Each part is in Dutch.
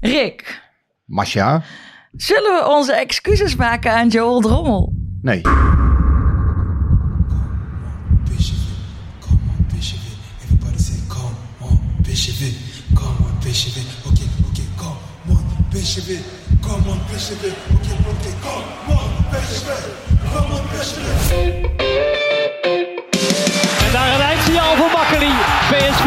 Rick, Masha? zullen we onze excuses maken aan Joel Drommel? Nee. En daar een eindsignaal voor Makkeli. PSV,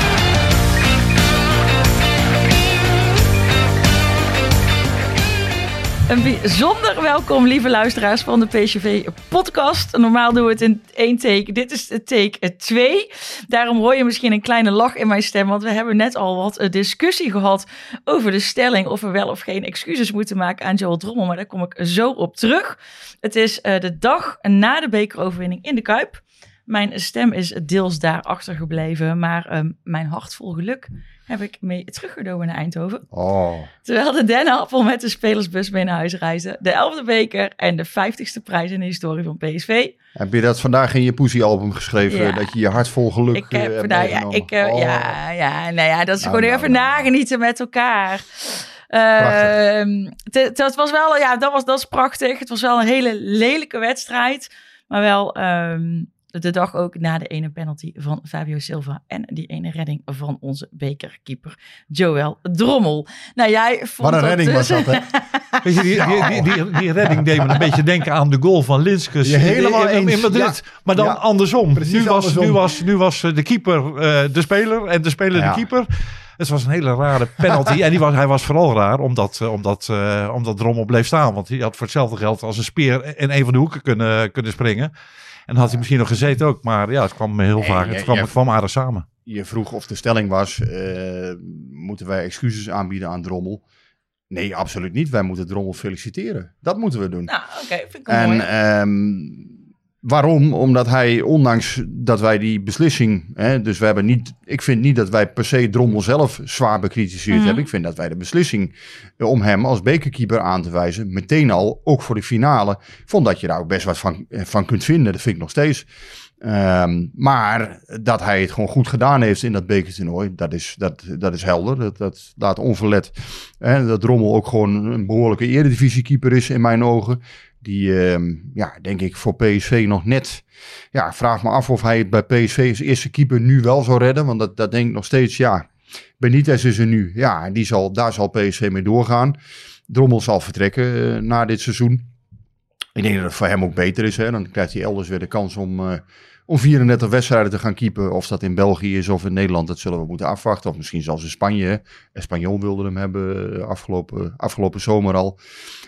Een bijzonder welkom, lieve luisteraars van de PSV-podcast. Normaal doen we het in één take. Dit is take 2. Daarom hoor je misschien een kleine lach in mijn stem. Want we hebben net al wat eh, discussie gehad over de stelling... of we wel of geen excuses moeten maken aan Joel Drommel. Maar daar kom ik zo op terug. Het is eh, de dag na de bekeroverwinning in de Kuip. Mijn stem is deels daar achtergebleven. Maar ehm, mijn hart vol geluk heb ik mee teruggenomen naar Eindhoven. Oh. Terwijl de dennenappel met de spelersbus mee naar huis reisde. De elfde beker en de vijftigste prijs in de historie van PSV. Heb je dat vandaag in je Poesie-album geschreven? Ja. Dat je je hart vol geluk Ik eh, heb, hebt nou ja, ik, eh, Oh. ja, ja, nou ja, dat is Nou, gewoon nou, even nou. nagenieten met elkaar. Prachtig. Ehm, het- het het was wel, ja, dat was, dat is prachtig. Het was wel een hele lelijke wedstrijd. Maar wel ehm, de dag ook na de ene penalty van Fabio Silva. En die ene redding van onze bekerkeeper Joël Drommel. Nou, jij vond Wat een dat redding was dus- dat, hè? Weet je, die, die, die, die, die redding deed me een beetje denken aan de goal van Linskes Ja, helemaal in, in. Madrid. Ja. Maar dan Ja. andersom. Precies Nu was, andersom. nu, was, nu was eh, de keeper eh, de speler en de speler Ja. de keeper. Het was een hele rare penalty. en die was, hij was vooral raar omdat, eh, omdat, eh, omdat Drommel bleef staan. Want hij had voor hetzelfde geld als een speer in een van de hoeken kunnen, kunnen springen. En had hij misschien nog gezeten ook. Maar ja, het kwam heel vaak. Het kwam, het kwam aardig samen. Je vroeg of de stelling was, eh, moeten wij excuses aanbieden aan Drommel? Nee, absoluut niet. Wij moeten Drommel feliciteren. Dat moeten we doen. Nou, oké, vind ik En mooi. ehm, waarom? Omdat hij, ondanks dat wij die beslissing, hè, dus we hebben niet, ik vind niet dat wij per se Drommel zelf zwaar bekritiseerd Mhm. hebben. Ik vind dat wij de beslissing eh, om hem als bekerkeeper aan te wijzen, meteen al, ook voor de finale, vond dat je daar ook best wat van, eh, van kunt vinden. Dat vind ik nog steeds. Ehm, maar dat hij het gewoon goed gedaan heeft in dat bekertoernooi, dat is, dat, dat is helder. Dat, dat laat onverlet hè, dat Drommel ook gewoon een behoorlijke eredivisiekeeper is in mijn ogen. Die, ehm, ja, denk ik voor PSV nog net. Ja, vraag me af of hij het bij PSV als eerste keeper nu wel zou redden. Want dat, dat denk ik nog steeds, ja. Benitez is er nu. Ja, die zal, daar zal PSV mee doorgaan. Drommel zal vertrekken eh, na dit seizoen. Ik denk dat het voor hem ook beter is. Hè? Dan krijgt hij elders weer de kans om, eh, om 34 wedstrijden te gaan keepen. Of dat in België is of in Nederland, dat zullen we moeten afwachten. Of misschien zelfs in Spanje. Espanyol wilde hem hebben eh, afgelopen, afgelopen zomer al.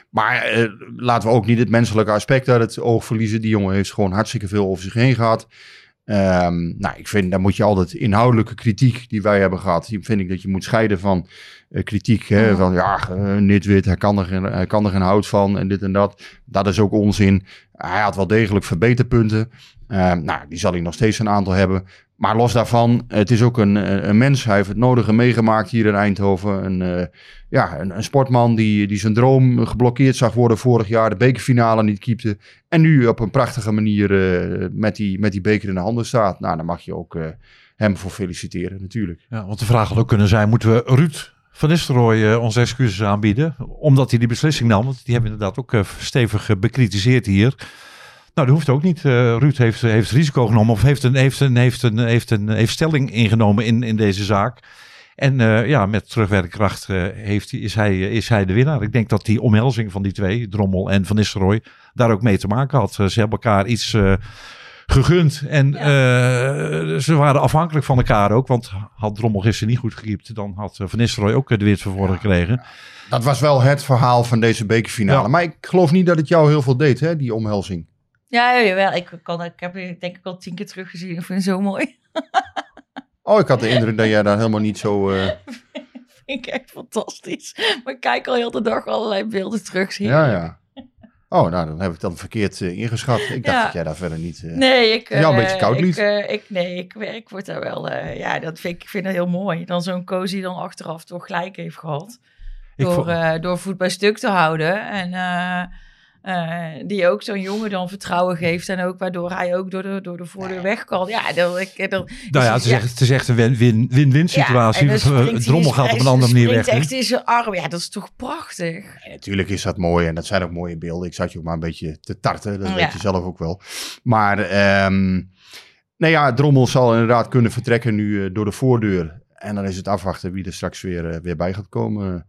Maar eh, laten we ook niet het menselijke aspect uit het oog verliezen. Die jongen heeft gewoon hartstikke veel over zich heen gehad. Ehm, nou, ik vind, dan moet je altijd inhoudelijke kritiek die wij hebben gehad, die vind ik dat je moet scheiden van eh, kritiek. Hè, Ja. Van ja, eh, Nitwit, hij kan, er geen, hij kan er geen hout van en dit en dat. Dat is ook onzin. Hij had wel degelijk verbeterpunten. Ehm, nou, die zal hij nog steeds een aantal hebben. Maar los daarvan, het is ook een, eh, een mens. Hij heeft het nodige meegemaakt hier in Eindhoven. Een, eh, ja, een, een sportman die, die zijn droom geblokkeerd zag worden vorig jaar. De bekerfinale niet keepte. En nu op een prachtige manier eh, met, die, met die beker in de handen staat. Nou, daar mag je ook hem voor feliciteren natuurlijk. Ja, want de vraag had ook kunnen zijn, moeten we Ruud van Nistelrooy onze excuses aanbieden? Omdat hij die beslissing nam, want die hebben inderdaad ook stevig bekritiseerd hier. Nou, dat hoeft ook niet. Eh, Ruud heeft, heeft risico genomen of heeft, een, heeft, een, heeft, een, heeft, een, heeft stelling ingenomen in, in deze zaak. En eh, ja, met terugwerkende kracht heeft, hij- is, hij, is hij de winnaar. Ik denk dat die omhelzing van die twee, Drommel en Van Nistelrooy, daar ook mee te maken had. Ze hebben elkaar iets gegund. En ze waren afhankelijk van elkaar ook. Want had Drommel gisteren niet goed gekiept, dan had Van Nistelrooy ook de wit van voren gekregen. Dat was wel het verhaal van deze bekerfinale. Ja. Maar ik geloof niet dat het jou heel veel deed, hè, die omhelzing. Ja, jawel. Ik, kan, ik heb denk ik al tien keer teruggezien. Ik vind het zo mooi. Oh, ik had de indruk dat jij daar helemaal niet zo... eh, vind ik echt fantastisch. Maar ik kijk al heel de dag allerlei beelden terug. Ja, ja. Oh, nou, dan heb ik dat verkeerd eh, ingeschat. Ik dacht Ja. dat jij daar verder niet... eh, Nee, ik, Ja, een beetje koud ik, liet. ik, nee, ik, ik word daar wel. ja, dat vind ik, vind het heel mooi. Dan zo'n cozy dan achteraf toch gelijk heeft gehad. Door, door voet bij stuk te houden. En eh, die ook zo'n jongen dan vertrouwen geeft. En ook waardoor hij ook door de, door de voordeur weg kan. Ja, dat, ik, dat, Nou ja, het is, echt, het is echt een win- win- win-win situatie. Drommel gaat op een andere manier weg. echt in zijn arm. Ja, dat is toch prachtig. Natuurlijk is dat mooi en dat zijn ook mooie beelden. Ik zat je ook maar een beetje te tarten, dat weet je zelf ook wel. Maar, ehm nou ja, Drommel zal inderdaad kunnen vertrekken nu eh, door de voordeur. En dan is het afwachten wie er straks weer, eh, weer bij gaat komen.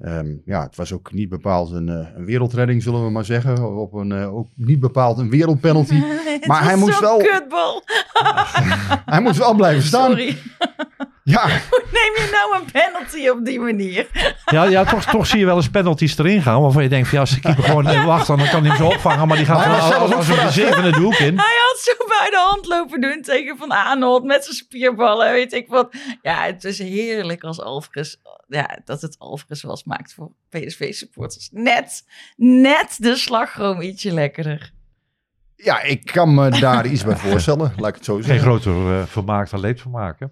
Ehm, ja, het was ook niet bepaald een, eh, een wereldredding, zullen we maar zeggen. Op een, eh, ook niet bepaald een wereldpenalty. Maar hij moest zo'n wel- kutbal. Hij moest wel blijven staan. Sorry. Ja, Hoe neem je nou een penalty op die manier? Ja, ja toch, toch zie je wel eens penalties erin gaan. Waarvan je denkt, van, ja, als de keeper gewoon even wacht, dan kan hij hem zo opvangen. Maar die gaat Maar zelf als, als een zevende doek in. Hij had zo bij de hand lopen doen tegen Van Aanholt met zijn spierballen, weet ik wat. Ja, het is heerlijk als Alvarez, ja, dat het Alvarez was, maakt voor PSV-supporters. Net, net de slagroom ietsje lekkerder. ja, ik kan me daar iets bij voorstellen, laat ik het zo Geen zeggen. groter eh, vermaak dan leedvermaak. hè.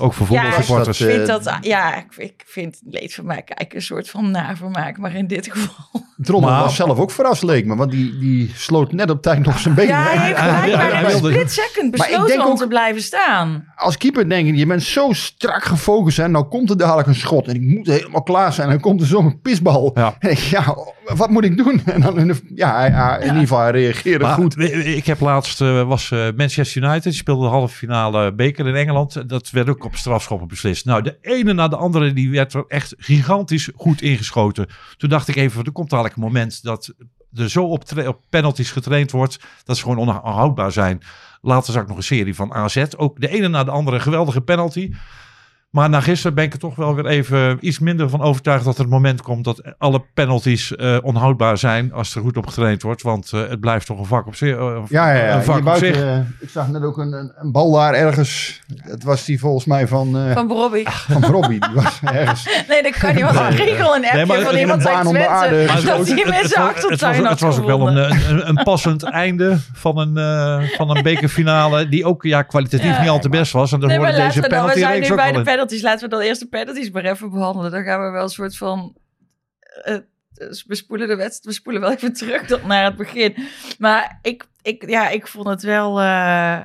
Ook voor Ja, voetbalsupporters. dat, Ik eh, vind dat, ja, ik, ik vind leedvermaak eigenlijk een soort van navermaak, maar in dit geval. Drommel Maar- was zelf ook verrast, leek me. Want die, die sloot net op tijd nog zijn benen. Ja, hij heeft in een wilde- split second Maar ik besloten denk om ook- te blijven staan. als keeper denk je, je bent zo strak gefocust. En nou komt er dadelijk een schot. En ik moet helemaal klaar zijn. En dan komt er zo'n pisbal. Ja. En ik, ja, wat moet ik doen? En dan in, de, ja, hij- hij- in ieder geval hij reageerde Maar goed. Ik heb laatst, eh, was eh, Manchester United, die speelde de halve finale beker in Engeland. Dat werd ook op strafschoppen beslist. Nou, de ene na de andere, die werd er echt gigantisch goed ingeschoten. Toen dacht ik even, er komt dadelijk een moment dat er zo op, op penalties getraind wordt, dat ze gewoon onhoudbaar zijn. Later zag ik nog een serie van AZ. Ook de ene na de andere geweldige penalty. Maar na gisteren ben ik er toch wel weer even iets minder van overtuigd dat er een moment komt dat alle penalties eh, onhoudbaar zijn als er goed op getraind wordt. Want eh, het blijft toch een vak op zich. eh, Ja, ja, ja. Een vak op zich. ik zag net ook een, een, een bal daar ergens. Het was die volgens mij van, eh Van Robbie. van Robbie. Die was ergens. Nee, dat kan niet. Was een regel een appje Nee, maar van iemand Twente. geschoten. Dat het, zijn was, het, het ook wel een, gevonden. een, een passend einde van een, eh, van een bekerfinale. Die ook ja, kwalitatief Ja. niet al te best was. En dan hoorde deze penalty zijn reeks ook. Penalties. Laten we dan eerst de penalties maar even behandelen. Dan gaan we wel een soort van... eh, dus we spoelen de wedstrijd, we spoelen wel even terug tot naar het begin. Maar ik, ik, ja, ik vond het wel... eh,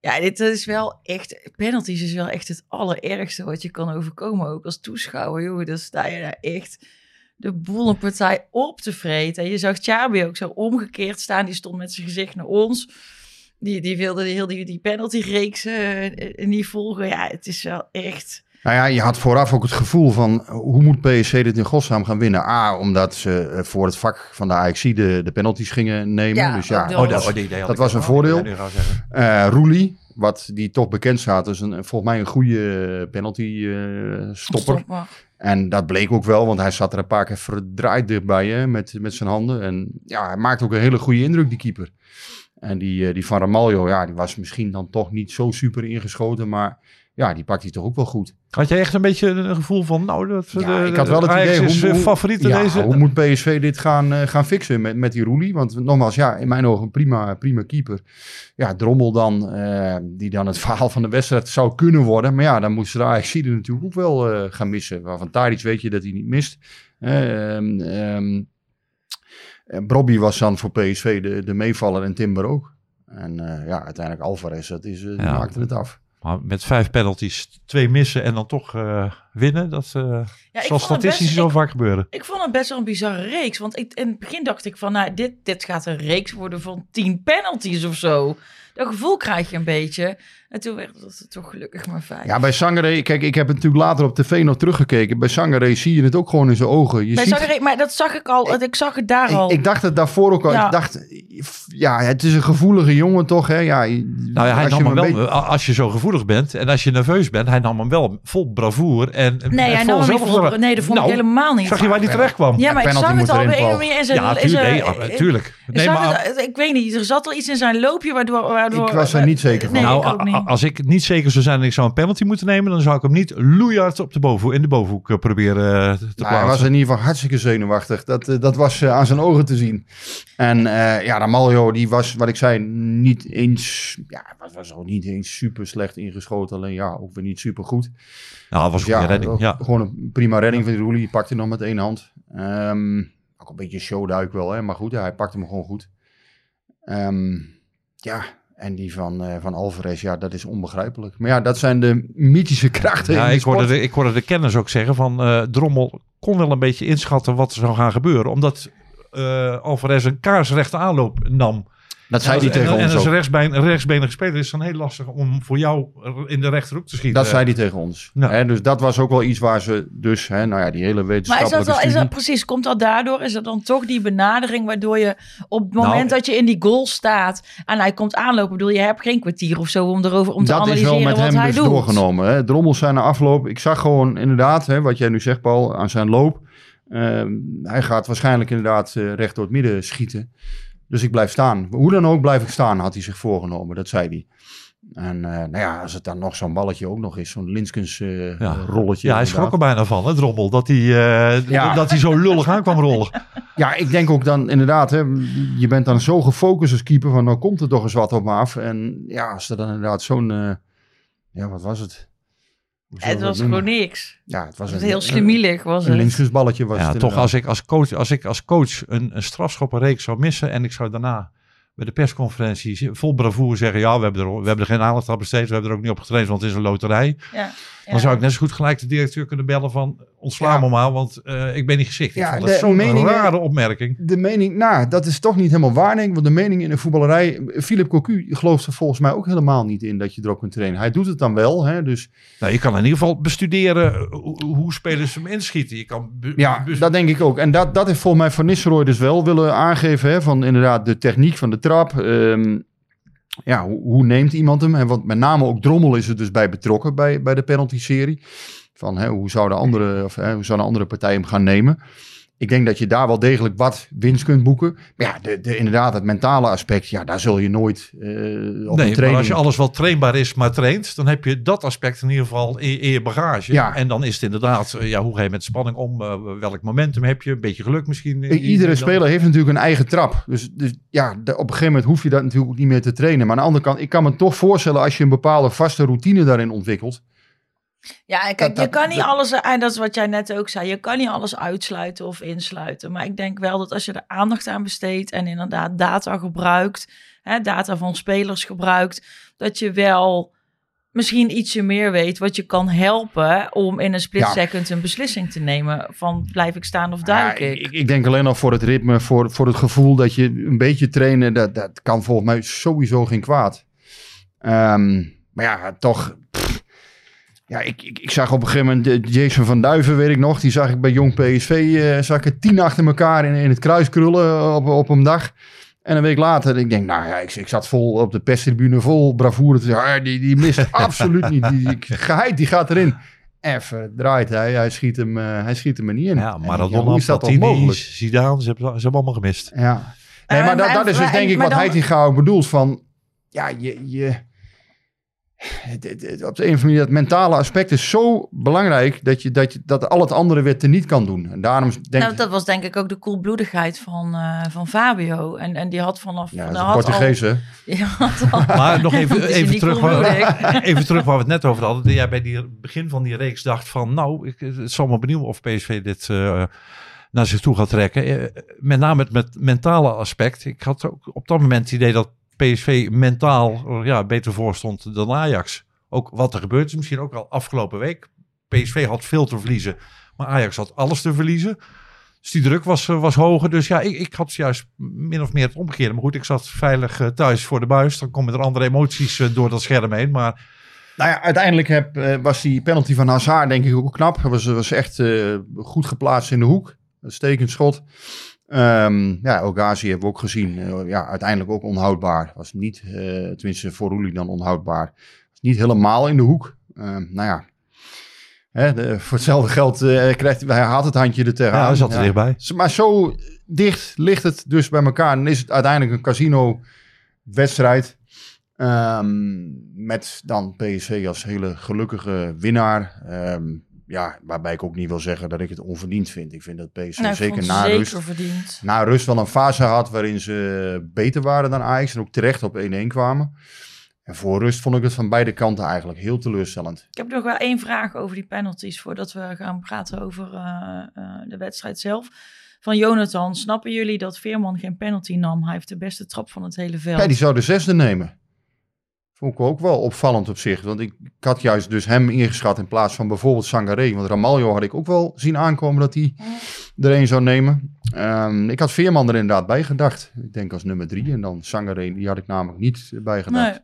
ja, dit is wel echt... Penalties is wel echt het allerergste wat je kan overkomen. Ook als toeschouwer, joh. Dan sta je daar echt de boel een partij op te vreten. En je zag Chabi ook zo omgekeerd staan. Die stond met zijn gezicht naar ons. Die, die wilde heel die, die penalty-reeks eh, niet volgen. Ja, het is wel echt... Nou ja, je had vooraf ook het gevoel van hoe moet PSV dit in godsnaam gaan winnen? A, omdat ze eh, voor het vak van de AXC de, de penalties gingen nemen. Ja, dus ja, Oh, dat- dat, oh, die idee had dat was een voordeel. Eh Roelie, wat die toch bekend staat, is een, volgens mij een goede penalty eh, stopper. En dat bleek ook wel, want hij zat er een paar keer verdraaid dichtbij hè, met, met zijn handen. En ja, hij maakte ook een hele goede indruk, die keeper. En die, eh, die van Ramaljo, ja, die was misschien dan toch niet zo super ingeschoten, maar ja, die pakt hij toch ook wel goed. Had jij echt een beetje een gevoel van, nou, dat, Ja, de, ik had wel het Ajax idee, is hoe, eh, hoe- favoriet in ja, deze. hoe moet PSV dit gaan, eh, gaan fixen met, met die Roelie? Want nogmaals, ja, in mijn ogen een prima, prima keeper. Ja, Drommel dan, die dan het verhaal van de wedstrijd zou kunnen worden. Maar ja, dan moesten de Ajax er natuurlijk ook wel gaan missen. Waarvan Tadic weet je dat hij niet mist. Ehm en Brobby was dan voor PSV de, de meevaller en Timber ook. En eh, ja, uiteindelijk Alvarez, dat is, eh, Ja. maakte het af. Maar met vijf penalties, twee missen en dan toch eh, winnen, dat eh Ja, ik zal vond het statistisch best- zo ik- vaak gebeuren. Ik vond het best wel een bizarre reeks. Want ik, in het begin dacht ik van, nou, dit, dit gaat een reeks worden van tien penalties of zo. Dat gevoel krijg je een beetje. En toen werd het toch gelukkig maar vijf. Ja, bij Sangare, kijk, ik heb het natuurlijk later op tv nog teruggekeken. Bij Sangare zie je het ook gewoon in zijn ogen. Je Bij ziet, maar dat zag ik al. Ik, zag het daar al. ik, ik dacht het daarvoor ook al. Ja. Ik dacht, ja, het is een gevoelige jongen toch, hè? Ja, Nou ja, hij als nam je hem wel, beetje- als je zo gevoelig bent en als je nerveus bent, hij nam hem wel vol bravoer en nee, hij nam hem niet vol. Nee, dat vond Nou, ik helemaal niet. Zag je waar hij terecht kwam? Ja, maar ik zag het al bij een in zijn... Ja, tuurlijk. Nee. Ik maar ik weet niet, er zat al iets in zijn loopje waardoor... Ik was er niet zeker van. Nee, nou, ik niet. als ik niet zeker zou zijn en ik zou een penalty moeten nemen, dan zou ik hem niet loeihard op de boven, in de bovenhoek eh, proberen eh, te Nou, hij was plaatsen. in ieder geval hartstikke zenuwachtig. Dat, eh, dat was eh, aan zijn ogen te zien. En eh ja, Ramaljo, die was, wat ik zei, niet eens... Ja, was, was ook niet eens super slecht ingeschoten. Alleen ja, ook weer niet super goed. Nou, dat was een ja, goede redding. Ja. Gewoon een prima redding van Roelie. Die pakte hem nog met één hand. Ehm, ook een beetje showduik wel, hè. Maar goed, ja, hij pakte hem gewoon goed. Ehm, ja, en die van, eh, van Alvarez, ja, dat is onbegrijpelijk. Maar ja, dat zijn de mythische krachten Ja, in ik hoorde, de, ik hoorde de kenners ook zeggen van eh, Drommel kon wel een beetje inschatten wat er zou gaan gebeuren. Omdat eh Alvarez een kaarsrechte aanloop nam. Dat zei en, hij als- tegen en, ons en als ook. rechtsbeen, een rechtsbenige speler is het dan heel lastig om voor jou in de rechterhoek te schieten. Dat zei hij tegen ons. Ja. Hè, dus dat was ook wel iets waar ze dus, hè, nou ja, die hele Maar is wetenschappelijke dat, wel, is dat precies, komt dat daardoor? Is dat dan toch die benadering waardoor je op het Nou, moment dat je in die goal staat en hij komt aanlopen, bedoel je hebt geen kwartier of zo om erover om te dat is analyseren wel met wat hem hij dus doet. doorgenomen. Hè. Drommel zijn na afloop. Ik zag gewoon inderdaad, hè, wat jij nu zegt Paul, aan zijn loop. Ehm, hij gaat waarschijnlijk inderdaad eh, recht door het midden schieten. Dus ik blijf staan. Hoe dan ook blijf ik staan, had hij zich voorgenomen. Dat zei hij. En eh, nou ja, als het dan nog zo'n balletje ook nog is, zo'n Linskens eh, Ja. rolletje. Ja, hij schrok er bijna van, hè, Drommel. Dat hij, eh, Ja. dat hij zo lullig aan kwam rollen. Ja, ik denk ook dan inderdaad, hè, je bent dan zo gefocust als keeper van, nou komt er toch eens wat op me af. En ja, als er dan inderdaad zo'n, ja, wat was het? Het was gewoon niks. Ja, het was Het was een, heel slimielig was Een het. linksballetje was Ja, het toch als ik als coach, als ik als coach een, een strafschoppenreeks zou missen en ik zou daarna bij de persconferentie vol bravoure zeggen, ja, we hebben er, we hebben er geen aandacht aan besteed, we hebben er ook niet op getraind, want het is een loterij. Ja. Dan zou ik net zo goed gelijk de directeur kunnen bellen van, ontsla Ja. me maar, want eh, ik ben niet geschikt. Ik Ja, dat zo'n meningen- rare opmerking. De mening, nou, dat is toch niet helemaal waar, denk ik. Want de mening in de voetballerij... Philip Cocu gelooft er volgens mij ook helemaal niet in dat je erop kunt trainen. Hij doet het dan wel, hè, dus... Nou, je kan in ieder geval bestuderen hoe, hoe spelers hem inschieten. Je kan Ja, dat denk ik ook. En dat, dat heeft volgens mij Van Nistelrooy dus wel willen aangeven. Hè, van inderdaad de techniek van de trap. Ehm, ja, hoe, hoe neemt iemand hem? En want met name ook Drommel is er dus bij betrokken bij, bij de penalty-serie. Van hè, hoe, zouden andere, of, hè, hoe zouden andere partijen hem gaan nemen? Ik denk dat je daar wel degelijk wat winst kunt boeken. Maar ja, de, de, inderdaad, het mentale aspect, ja, daar zul je nooit eh op nee, maar als je alles wat trainbaar is, maar traint, dan heb je dat aspect in ieder geval in, in je bagage. Ja. En dan is het inderdaad, eh, ja, hoe ga je met spanning om? Eh, welk momentum heb je? Een beetje geluk misschien. in Iedere speler heeft natuurlijk een eigen trap. Dus, dus ja, de- op een gegeven moment hoef je dat natuurlijk ook niet meer te trainen. Maar aan de andere kant, ik kan me toch voorstellen als je een bepaalde vaste routine daarin ontwikkelt. Ja, kijk, Dat- je kan niet dat- alles, en dat is wat jij net ook zei, je kan niet alles uitsluiten of insluiten. Maar ik denk wel dat als je er aandacht aan besteedt en inderdaad data gebruikt, hè, data van spelers gebruikt, dat je wel misschien ietsje meer weet wat je kan helpen om in een split Ja. second een beslissing te nemen van blijf ik staan of duik Ja, ik. ik, ik denk alleen al voor het ritme, voor, voor het gevoel dat je een beetje trainen, dat, dat kan volgens mij sowieso geen kwaad. Ehm, maar ja, toch. pff. Ja, ik, ik, ik zag op een gegeven moment eh, Jason van Duiven, weet ik nog. Die zag ik bij Jong PSV, eh, zag ik er tien achter elkaar in, in het kruis krullen op, op een dag. En een week later, ik denk, nou ja, ik, ik zat vol op de perstribune, vol bravoure ah, die, die mist absoluut niet. Die, die, geheid, die gaat erin. Even draait hij, hij schiet hem, eh, hij schiet hem er niet in. Ja, ik dat ja, dat Platini? Zidane, ze hebben, ze hebben allemaal gemist. Ja. Nee, Eh, maar dat, maar- dat is dus denk ik wat dan- Heitinga ook bedoelt van, ja, je, je het, het- het- op de een of andere manier, dat mentale aspect is zo belangrijk dat je dat, je, dat al het andere weer teniet kan doen. En daarom denk nou, ik, dat was denk ik ook de koelbloedigheid van, eh, van Fabio. En, en die had vanaf... ja, dat nou, is had Portugees, had al- Maar nog even, Is even, terug waar, even terug waar we het net over hadden. Dat jij bij die begin van die reeks dacht van... Nou, ik, het zal me benieuwen of PSV dit eh, naar zich toe gaat trekken. Eh, met name het met mentale aspect. Ik had ook op dat moment het idee dat PSV mentaal eh, ja, beter voor stond dan Ajax. Ook wat er gebeurd is, misschien ook al afgelopen week. PSV had veel te verliezen, maar Ajax had alles te verliezen. Dus die druk was, eh, was hoger. Dus ja, ik, ik had juist min of meer het omgekeerde. Maar goed, ik zat veilig eh, thuis voor de buis. Dan komen er andere emoties door dat scherm heen. Maar Nou ja, uiteindelijk heb, was die penalty van Hazard denk ik ook knap. Hij was, was echt goed geplaatst in de hoek. Een stekend schot. Ehm ja, Ogazi hebben we ook gezien. Eh, ja, uiteindelijk ook onhoudbaar. Was niet, eh, tenminste voor Roelie dan onhoudbaar. Was niet helemaal in de hoek. Ehm, nou ja, Hè, de- voor hetzelfde geld eh, krijgt hij had het handje er tegenaan. ja, hij zat er dichtbij. Maar zo dicht ligt het dus bij elkaar. Dan is het uiteindelijk een casino-wedstrijd. Ehm, met dan PSV als hele gelukkige winnaar. Ehm, ja, waarbij ik ook niet wil zeggen dat ik het onverdiend vind. Ik vind dat PSV Nou, zeker na ze rust, zeker verdiend. na rust wel een fase had waarin ze beter waren dan Ajax. En ook terecht op 1-1 kwamen. En voor rust vond ik het van beide kanten eigenlijk heel teleurstellend. Ik heb nog wel één vraag over die penalties voordat we gaan praten over eh, eh, de wedstrijd zelf. Van Jonathan, snappen jullie dat Veerman geen penalty nam? Hij heeft de beste trap van het hele veld. Ja, die zou de zesde nemen. Vond ik ook wel opvallend op zich. Want ik, ik had juist dus hem ingeschat in plaats van bijvoorbeeld Sangaré. Want Ramaljo had ik ook wel zien aankomen dat hij er een zou nemen. Ehm, ik had Veerman er inderdaad bij gedacht. Ik denk als nummer drie. En dan Sangaré, die had ik namelijk niet bij gedacht. Nee.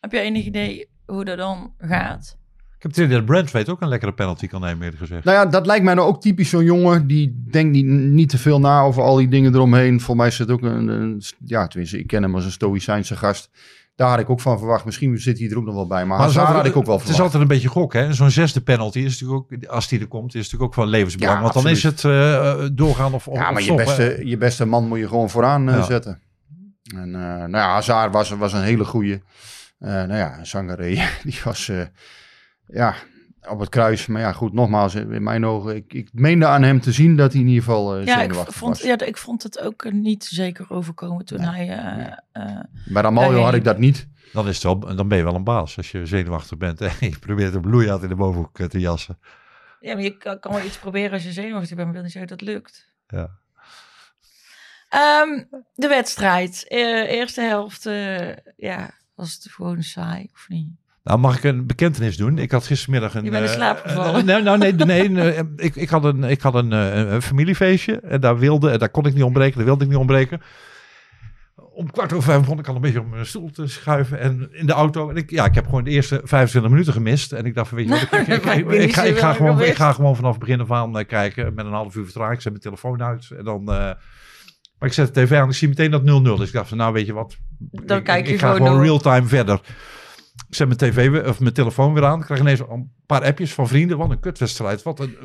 Heb je enig idee hoe dat dan gaat? Ik heb het idee dat Brentford ook een lekkere penalty kan nemen, eerlijk gezegd. Nou ja, dat lijkt mij nou ook typisch zo'n jongen. Die denkt niet, niet te veel na over al die dingen eromheen. Voor mij is het ook een, een- Ja, tenminste, ik ken hem als een stoïcijnse gast. Daar had ik ook van verwacht. Misschien zit hij er ook nog wel bij. Maar, altijd- had ik ook wel Het is verwacht. altijd een beetje gok, hè? Zo'n zesde penalty is natuurlijk ook, als die er komt, is natuurlijk ook van levensbelang. Ja, Want dan is het eh, doorgaan of, of Ja, maar je beste, je beste man moet je gewoon vooraan eh, Ja. zetten. En eh, nou ja, Hazard was, was een hele goeie. Eh nou ja, Sangaré, die was eh, ja, op het kruis. Maar ja, goed, nogmaals, in mijn ogen, ik, ik meende aan hem te zien dat hij in ieder geval eh Ja ik, vond, was. ja, ik vond het ook eh, niet zeker overkomen toen hij... eh, eh, Bij Ramaljo had ik dat niet. Dan, is het wel, dan ben je wel een baas als je zenuwachtig bent. En je probeert een bloeiaat in de bovenhoek eh, te jassen. ja, maar je kan, kan wel iets proberen als je zenuwachtig bent, maar wil niet zeggen dat lukt. Ja. Ehm, de wedstrijd. Eh, eerste helft, eh, ja, was het gewoon saai of niet? Nou, mag ik een bekentenis doen? Ik had gistermiddag een... Je bent in eh, slaap gevallen. nee, nou, nee, nee, nee, eh, ik, ik had, een, ik had een, eh, een familiefeestje. En daar, wilde, en daar kon ik niet ontbreken. Daar wilde ik niet ontbreken. Om kwart over vijf begon ik al een beetje op mijn stoel te schuiven. En in de auto. En ik, ja, ik heb gewoon de eerste 25 minuten gemist. En ik dacht van, weet je wat, ik, ik, ik, ik, ga, ik, ga gewoon, ik ga gewoon vanaf het begin af aan eh, kijken. Met een half uur vertraging. Ik zet mijn telefoon uit. En dan... maar ik zet de tv aan. Ik zie meteen dat 0-0. Dus ik dacht van, nou weet je wat. Dan ik, kijk je ik ga gewoon gewoon real-time verder. Ik zet mijn tv of mijn telefoon weer aan. Ik krijg ineens een paar appjes van vrienden. Wat een kutwedstrijd. Wat een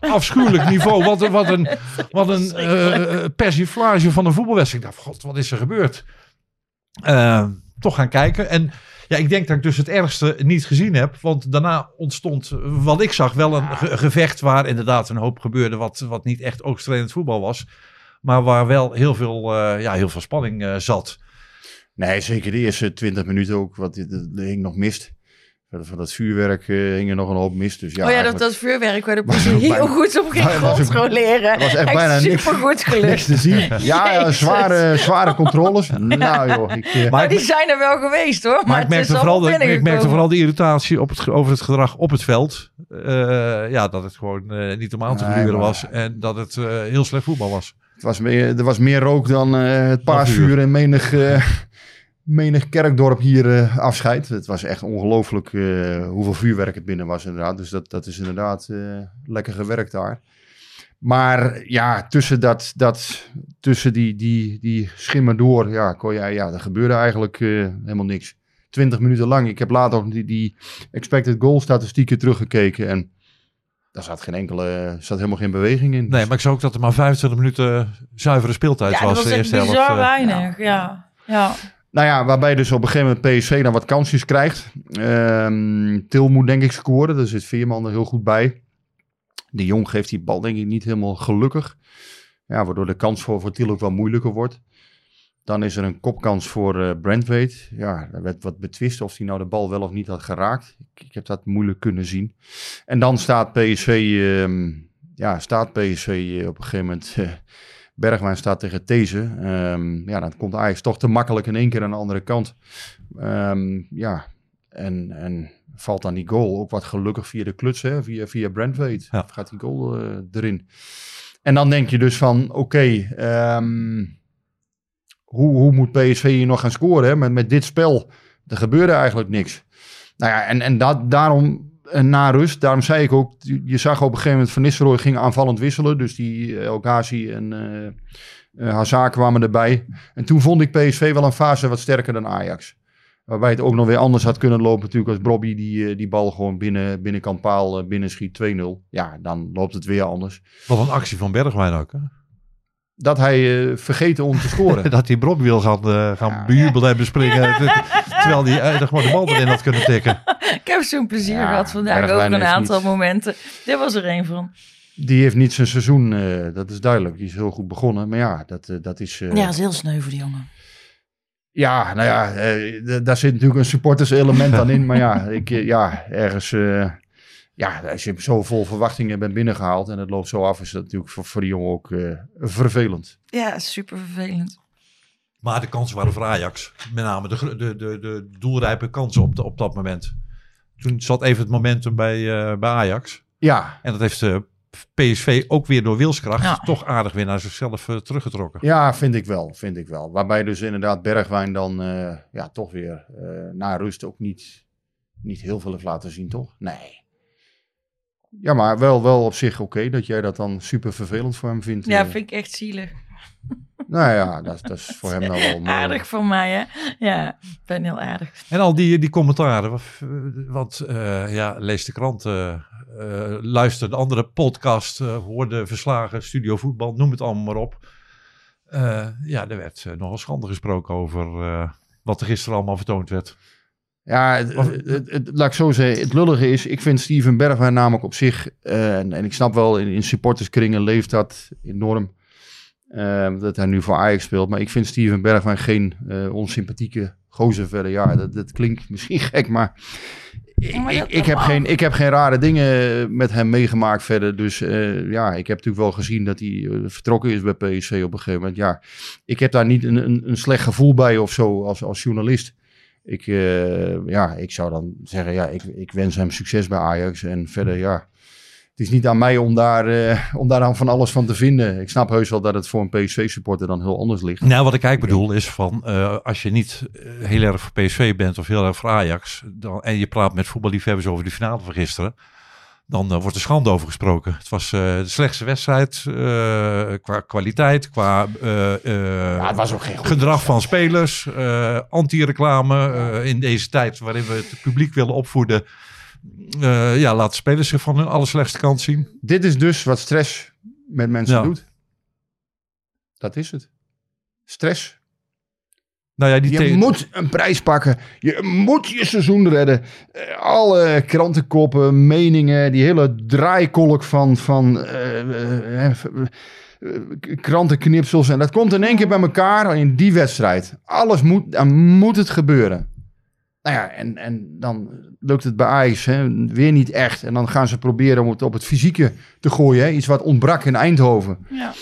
eh, afschuwelijk niveau. Wat een, wat een, wat een eh, persiflage van een voetbalwedstrijd. Ik dacht, god, wat is er gebeurd? Eh, toch gaan kijken. En ja, ik denk dat ik dus het ergste niet gezien heb. Want daarna ontstond, eh, wat ik zag, wel een ge- gevecht waar inderdaad een hoop gebeurde. Wat, wat niet echt oogstrelend voetbal was. Maar waar wel heel veel, eh, ja, heel veel spanning eh, zat. Nee, zeker de eerste 20 minuten ook. Wat er hing nog mist. Van dat vuurwerk eh, hing er nog een hoop mist. Dus ja, oh ja, dat, dat vuurwerk waar de politie ook heel bijna- goed op ging controleren. was echt bijna niks- super goed niks gelukt. te zien. Ja, ja zware, zware controles. Nou joh, ik, eh, Maar die zijn er wel geweest hoor. Maar, Maar ik het merkte, is vooral de, ik merkte vooral de irritatie op het, over het gedrag op het veld. Eh, ja, dat het gewoon niet om aan te gluren was. En dat het eh, heel slecht voetbal was. het was meer, er was meer rook dan eh, het paasvuur in menig, eh, menig kerkdorp hier eh, afscheid. Het was echt ongelooflijk eh, hoeveel vuurwerk het binnen was inderdaad. Dus dat, dat is inderdaad eh, lekker gewerkt daar. Maar ja, tussen, dat, dat, tussen die, die, die schimmen door, ja, kon jij, ja, er gebeurde eigenlijk eh, helemaal niks. 20 minuten lang. Ik heb later ook die, die expected goal statistieken teruggekeken en daar zat geen enkele, zat helemaal geen beweging in. Nee, maar ik zag ook dat er maar 25 minuten zuivere speeltijd Ja, dat was. was echt helft. bizar weinig. Ja. Ja. Nou ja, waarbij dus op een gegeven moment PSV dan wat kansjes krijgt. Ehm, Til moet denk ik scoren, daar zit Veerman er heel goed bij. De Jong geeft die bal denk ik niet helemaal gelukkig. Ja, waardoor de kans voor, voor Til ook wel moeilijker wordt. Dan is er een kopkans voor Brentwaite. Ja, er werd wat betwist of hij nou de bal wel of niet had geraakt. Ik, ik heb dat moeilijk kunnen zien. En dan staat PSV, ehm, ja, staat PSV eh, op een gegeven moment... eh, Bergwijn staat tegen These. Ehm, ja, dan komt Ajax toch te makkelijk in één keer aan de andere kant. Ehm, ja, en, en valt dan die goal ook wat gelukkig via de kluts, hè? Via, via Brentwaite. Ja. Gaat die goal eh, erin. En dan denk je dus van, oké, ehm, hoe, hoe moet PSV hier nog gaan scoren? Hè? Met, met dit spel, er gebeurde eigenlijk niks. Nou ja, en, en dat, daarom, en na rust, daarom zei ik ook, je zag op een gegeven moment Van Nistelrooy ging aanvallend wisselen. Dus die El Ghazi en eh uh, Hazard kwamen erbij. En toen vond ik PSV wel een fase wat sterker dan Ajax. Waarbij het ook nog weer anders had kunnen lopen natuurlijk als Bobby die, eh, die bal gewoon binnen, binnenkant paal uh, binnenschiet 2-0. Ja, dan loopt het weer anders. Wat een actie van Bergwijn ook. Hè? Dat hij uh, vergeten om te scoren. dat hij Brock wil gaan, uh, gaan ja, bejubelen en bespringen. terwijl hij uh, gewoon de bal erin had kunnen tikken. Ik heb zo'n plezier ja, gehad vandaag over een aantal niet... momenten. Dit was er een van. Die heeft niet zijn seizoen, uh, dat is duidelijk. Die is heel goed begonnen. Maar ja, dat, uh, dat is... Uh, ja, dat is heel sneu voor die jongen. Ja, nou ja, daar zit natuurlijk een supporters element aan in. Maar ja, ik, ja ergens... ja, als je zo vol verwachtingen bent binnengehaald en het loopt zo af... is dat natuurlijk voor, voor die jongen ook vervelend. Ja, super vervelend. Maar de kansen waren voor Ajax. Met name de, de, de, de doelrijpe kansen op, de, op dat moment. Toen zat even het momentum bij, bij Ajax. Ja. En dat heeft PSV ook weer door wilskracht ja. toch aardig weer naar zichzelf uh, teruggetrokken. Ja, vind ik wel, vind ik wel. Waarbij dus inderdaad Bergwijn dan uh, ja, toch weer uh, na rust ook niet, niet heel veel heeft laten zien, toch? Nee. Ja, maar wel, wel op zich oké okay, dat jij dat dan super vervelend voor hem vindt. Ja, vind ik echt zielig. Nou ja, dat, dat is voor hem nou wel mooi. Aardig voor mij, hè? Ja, ik ben heel aardig. En al die, die commentaren, want uh, ja, lees de krant, uh, uh, luister de andere podcast, uh, hoor de verslagen, studio voetbal, noem het allemaal maar op. Uh, ja, er werd nogal schande gesproken over wat er gisteren allemaal vertoond werd. Ja, het, het, het, laat ik zo zeggen. Het lullige is, ik vind Steven Bergwijn namelijk op zich, en, en, ik snap wel, in, in supporterskringen leeft dat enorm. Uh, dat hij nu voor Ajax speelt. Maar ik vind Steven Bergwijn geen uh, onsympathieke gozer verder. Ja, dat, dat klinkt misschien gek, maar... Ik, ik, heb geen, ik heb geen rare dingen met hem meegemaakt verder. Dus uh, ja, ik heb natuurlijk wel gezien dat hij uh, vertrokken is bij PSV op een gegeven moment. Ja, ik heb daar niet een, een, een slecht gevoel bij of zo als, als journalist. Ik, ja, ik zou dan zeggen, ja, ik, ik wens hem succes bij Ajax. En verder, ja, het is niet aan mij om daar, uh, om daar dan van alles van te vinden. Ik snap heus wel dat het voor een PSV-supporter dan heel anders ligt. Nou, wat ik eigenlijk bedoel is van, uh, als je niet heel erg voor PSV bent of heel erg voor Ajax, dan, en je praat met voetballiefhebbers over de finale van gisteren, dan uh, wordt er schande over gesproken. Het was de slechtste wedstrijd qua kwaliteit, qua ja, het was ook geen gedrag van spelers, anti-reclame in deze tijd waarin we het publiek willen opvoeden. Uh, ja, laat spelers zich van hun allerslechtste kant zien. Dit is dus wat stress met mensen ja. doet. Dat is het. Stress. Nou ja, die je moet een prijs pakken. Je moet je seizoen redden. Uh, alle krantenkoppen, meningen, die hele draaikolk van, van uh, krantenknipsels. En dat komt in één keer bij elkaar in die wedstrijd. Alles moet, dan moet het gebeuren. Nou ja, en, en dan lukt het bij Ajax hè, weer niet echt. En dan gaan ze proberen om het op het fysieke te gooien. Hè. Iets wat ontbrak in Eindhoven. Ja.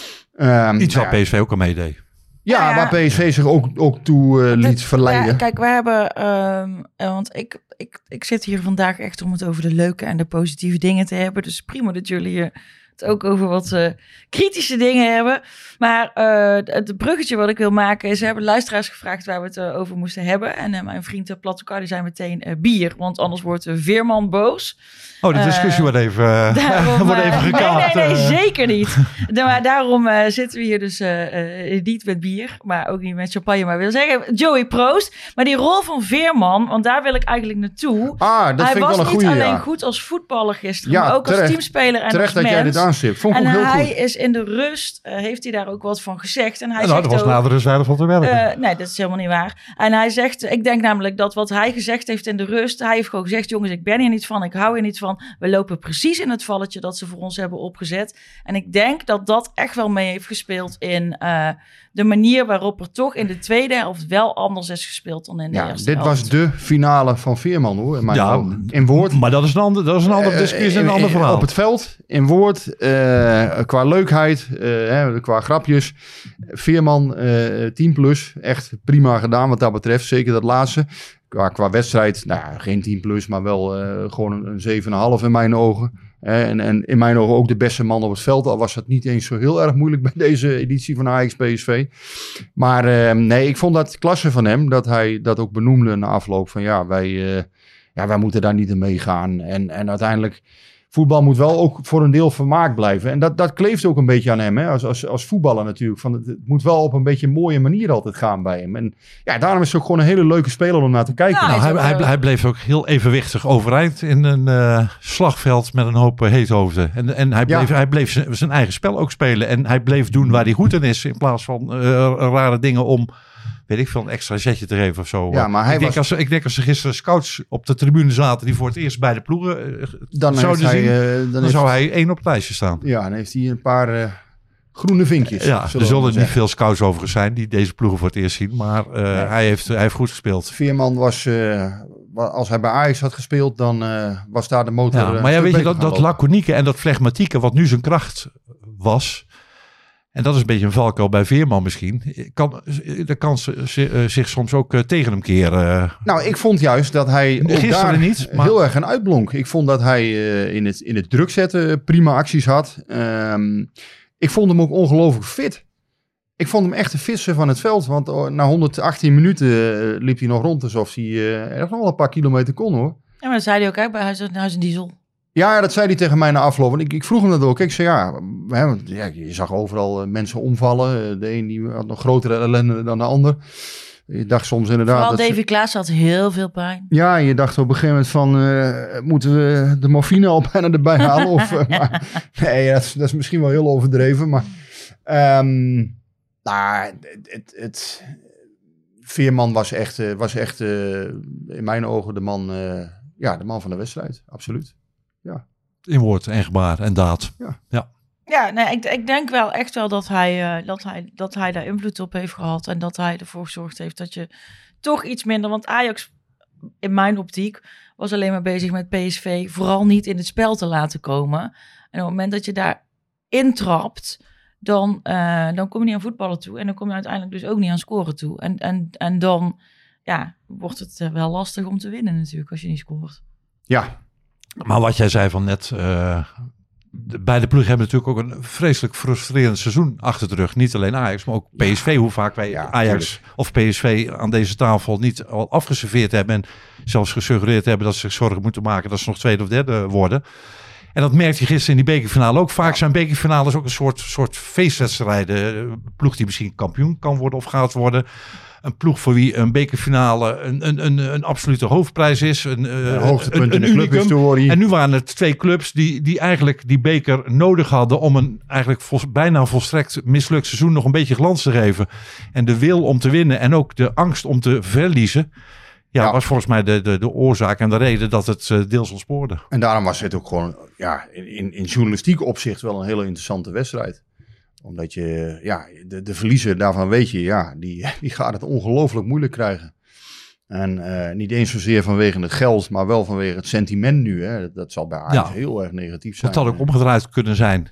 Um, Iets wat PSV ook al meedeed. Ja, ja, waar PSV zich ook, ook toe uh, liet verleiden. Ja, kijk, we hebben... Um, want ik, ik, ik zit hier vandaag echt om het over de leuke en de positieve dingen te hebben. Dus prima dat jullie hier het ook over wat uh, kritische dingen hebben. Maar uh, het bruggetje wat ik wil maken is... Ze hebben luisteraars gevraagd waar we het uh, over moesten hebben. En mijn vriend uh, Plattekar, die zei meteen bier. Want anders wordt Veerman boos. Oh, de discussie wordt even, daarom, wordt even gekaapt. Nee, nee, nee, zeker niet. maar daarom zitten we hier dus niet met bier. Maar ook niet met champagne. Maar wil zeggen, Joey Proost. Maar die rol van Veerman, want daar wil ik eigenlijk naartoe. Ah, dat Hij vind ik was wel een niet goeie, alleen ja. goed als voetballer gisteren. Ja, maar ook terecht. als teamspeler en Terecht als dat jij mens. dit aanstipt. Vond ik En heel hij goed. is in de rust, uh, heeft hij daar ook wat van gezegd. En hij nou, zegt dat was ook, na de rust van te werken. uh, nee, dat is helemaal niet waar. En hij zegt, ik denk namelijk dat wat hij gezegd heeft in de rust, hij heeft gewoon gezegd, jongens, ik ben hier niet van, ik hou hier niet van. We lopen precies in het valletje dat ze voor ons hebben opgezet. En ik denk dat dat echt wel mee heeft gespeeld in uh, de manier waarop er toch in de tweede helft wel anders is gespeeld dan in de Ja, eerste dit helft. was de finale van Veerman hoor. In, mijn Ja, ogen. in woord. Maar dat is een ander, dat is een andere Eh, discussie een ander in- verhaal. Op het veld, in woord, eh, qua leukheid, eh, hè, qua grapjes. Veerman, eh 10 plus, echt prima gedaan wat dat betreft. Zeker dat laatste. Qua, qua wedstrijd, nou geen 10 plus, maar wel eh, gewoon een, een 7,5 in mijn ogen. En, en in mijn ogen ook de beste man op het veld. Al was dat niet eens zo heel erg moeilijk bij deze editie van Ajax PSV. Maar eh, nee, ik vond dat klasse van hem. Dat hij dat ook benoemde na afloop. Van ja, wij, eh, ja, wij moeten daar niet in meegaan. En, en uiteindelijk, voetbal moet wel ook voor een deel vermaakt blijven. En dat, dat kleeft ook een beetje aan hem. Hè? Als, als, als voetballer natuurlijk. Van het, het moet wel op een beetje een mooie manier altijd gaan bij hem. En ja, daarom is het ook gewoon een hele leuke speler om naar te kijken. Ja, Nou, hij, eh, hij bleef ook heel evenwichtig overeind in een eh, slagveld met een hoop eh, heethoofden. En, en hij Ja. bleef, hij bleef zijn, zijn eigen spel ook spelen. En hij bleef doen waar hij goed in is. In plaats van eh, rare dingen om, weet ik veel, een extra zetje te geven of zo. Ja, maar hij ik, denk was- als, ik denk als er gisteren scouts op de tribune zaten die voor het eerst bij de ploegen eh, dan zouden hij, zien, eh, dan dan heeft- zou hij één op het lijstje staan. Ja, dan heeft hij een paar eh, groene vinkjes. Ja, er zullen niet zeggen. veel scouts overigens zijn die deze ploegen voor het eerst zien. Maar hij, heeft, hij heeft goed gespeeld. Veerman was, wa- als hij bij Ajax had gespeeld, dan was daar de motor. Ja, maar ja, weet je, dat, dat laconieke en dat flegmatieke, wat nu zijn kracht was. En dat is een beetje een valkuil bij Veerman misschien. Kan, de kans eh, zich soms ook eh, tegen hem keren. Nou, ik vond juist dat hij ook Gisteren daar niet, maar- heel erg een uitblonk. Ik vond dat hij eh, in, het, in het druk zetten prima acties had. Ehm, ik vond hem ook ongelooflijk fit. Ik vond hem echt de fitste van het veld. Want oh, na 118 minuten eh, liep hij nog rond alsof hij eh echt nog wel een paar kilometer kon hoor. Ja, maar dat zei hij ook hè, bij Huis, Huis en Diesel. Ja, dat zei hij tegen mij na afloop. Want ik, ik vroeg hem dat ook. Ik zei ja, hè, want, ja je zag overal eh, mensen omvallen. Eh, De een die had nog grotere ellende dan de ander. Je dacht soms inderdaad... Vooral dat ze- Klaas had heel veel pijn. Ja, je dacht op een gegeven moment van, eh, moeten we de morfine al bijna erbij halen? of, maar, nee, dat is, dat is misschien wel heel overdreven, maar... ehm, nou, het, het, het- Veerman was echt, was echt in mijn ogen de man, ja, de man van de wedstrijd, absoluut. In woord en gebaar en daad. Ja, nee, ik, ik denk wel echt wel dat hij, eh, dat, hij, dat hij daar invloed op heeft gehad. En dat hij ervoor gezorgd heeft dat je toch iets minder... Want Ajax, in mijn optiek, was alleen maar bezig met PSV... vooral niet in het spel te laten komen. En op het moment dat je daar intrapt... Dan, eh, dan kom je niet aan voetballen toe. En dan kom je uiteindelijk dus ook niet aan scoren toe. En, en, en dan ja, wordt het eh, wel lastig om te winnen natuurlijk als je niet scoort. Ja, Maar wat jij zei van net, eh, de, beide ploegen hebben natuurlijk ook een vreselijk frustrerend seizoen achter de rug. Niet alleen Ajax, maar ook PSV. Hoe vaak wij Ja, Ajax of PSV aan deze tafel niet al afgeserveerd hebben. En zelfs gesuggereerd hebben dat ze zich zorgen moeten maken dat ze nog tweede of derde worden. En dat merkte je gisteren in die bekerfinale ook. Vaak zijn bekerfinales ook een soort, soort feestwedstrijden. Een ploeg die misschien kampioen kan worden of gaat worden. Een ploeg voor wie een bekerfinale een, een, een, een absolute hoofdprijs is. Een, eh, een hoogtepunt in de unicum. clubhistorie. En nu waren het twee clubs die, die eigenlijk die beker nodig hadden om een eigenlijk vol, bijna volstrekt mislukt seizoen nog een beetje glans te geven. En de wil om te winnen en ook de angst om te verliezen. Ja, Ja. was volgens mij de, de, de oorzaak en de reden dat het eh, deels ontspoorde. En daarom was het ook gewoon ja, in, in journalistiek opzicht wel een hele interessante wedstrijd. Omdat je, ja, de, de verliezer daarvan weet je, ja, die, die gaat het ongelooflijk moeilijk krijgen. En eh, niet eens zozeer vanwege het geld, maar wel vanwege het sentiment nu. Hè. Dat, dat zal bij Ajax Ja. heel erg negatief zijn. Het had ook omgedraaid kunnen zijn.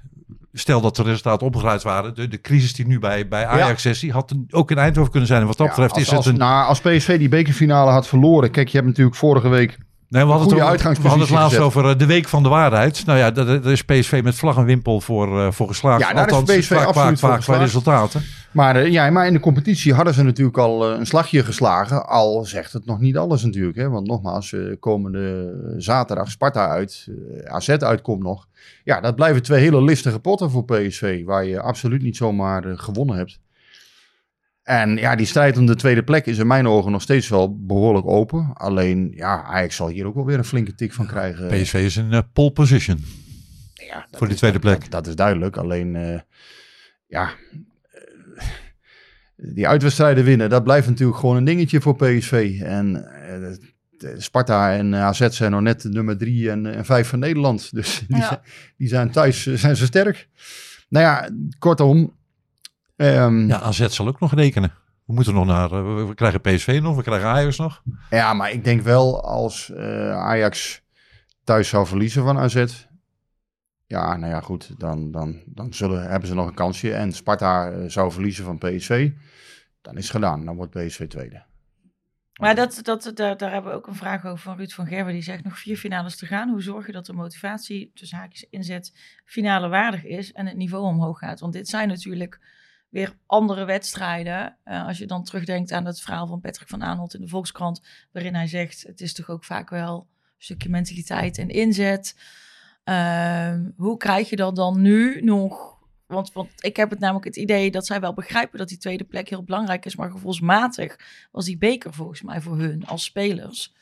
Stel dat de resultaten omgedraaid waren. De, de crisis die nu bij, bij Ajax is, die had ook in Eindhoven kunnen zijn. En wat dat Ja, betreft als, is het een... nou, als PSV die bekerfinale had verloren. Kijk, je hebt natuurlijk vorige week Nee, we hadden, het, over- we uitgangspositie hadden het laatst gezet. over eh, de week van de waarheid. Nou ja, daar daar is PSV met vlag en wimpel voor, eh, voor geslaagd. Ja, daar is PSV qua- absoluut qua geslaagd. resultaten. Maar, eh, ja, maar in de competitie hadden ze natuurlijk al een slagje geslagen. Al zegt het nog niet alles natuurlijk. Hè? Want nogmaals, komende zaterdag Sparta uit. AZ uitkomt nog. Ja, dat blijven twee hele listige potten voor PSV. Waar je absoluut niet zomaar gewonnen hebt. En ja, die strijd om de tweede plek is in mijn ogen nog steeds wel behoorlijk open. Alleen, ja, Ajax zal hier ook wel weer een flinke tik van krijgen. PSV is in eh, pole position. Ja, Voor die is- tweede plek. Dat, dat is duidelijk. Alleen, eh, ja, eh, die uitwedstrijden winnen, dat blijft natuurlijk gewoon een dingetje voor PSV. En Sparta en AZ zijn nog net nummer drie en, en vijf van Nederland. Dus die, Ja. zijn, die zijn thuis zijn ze sterk. Nou ja, kortom. Ehm, Ja, AZ zal ook nog rekenen. We moeten nog naar... eh, we- we krijgen PSV nog, we krijgen Ajax nog. Ja, maar ik denk wel als eh, Ajax thuis zou verliezen van AZ. Ja, nou ja, goed. Dan, dan, dan zullen, hebben ze nog een kansje. En Sparta eh, zou verliezen van PSV. Dan is het gedaan. Dan wordt PSV tweede. Maar dat, dat, daar, daar hebben we ook een vraag over van Ruud van Gerwen. Die zegt nog vier finales te gaan. Hoe zorg je dat de motivatie, tussen haakjes inzet, finale waardig is en het niveau omhoog gaat? Want dit zijn natuurlijk weer andere wedstrijden. Eh, als je dan terugdenkt aan het verhaal van Patrick van Aanholt in de Volkskrant, waarin hij zegt: het is toch ook vaak wel een stukje mentaliteit en inzet. Ehm, hoe krijg je dat dan nu nog? Want, ik heb het namelijk het idee dat zij wel begrijpen dat die tweede plek heel belangrijk is, maar gevoelsmatig was die beker volgens mij voor hun als spelers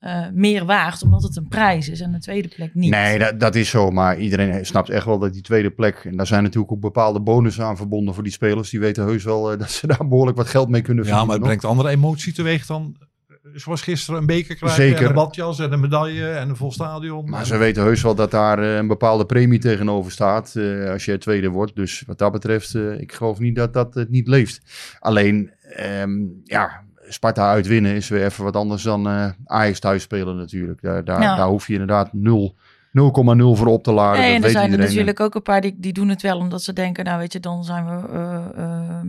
eh, meer waard, omdat het een prijs is en de tweede plek niet. Nee, dat, dat is zo. Maar iedereen snapt echt wel dat die tweede plek... En daar zijn natuurlijk ook bepaalde bonussen aan verbonden voor die spelers. Die weten heus wel eh, dat ze daar behoorlijk wat geld mee kunnen Ja, verdienen. maar het brengt andere emotie teweeg dan... eh, Zoals gisteren een beker krijgen Zeker. en een badjas en een medaille en een vol stadion. Maar ze weten heus wel dat daar een bepaalde premie tegenover staat eh, als je tweede wordt. Dus wat dat betreft, eh, ik geloof niet dat dat het niet leeft. Alleen, ehm, ja, Sparta uitwinnen is weer even wat anders dan eh Ajax thuis spelen natuurlijk. Daar, daar, Ja. daar hoef je inderdaad 0 0,0 voor op te laden. Nee, dat en er zijn er natuurlijk ook een paar die, die doen het wel omdat ze denken, nou weet je, dan zijn we eh, ehm,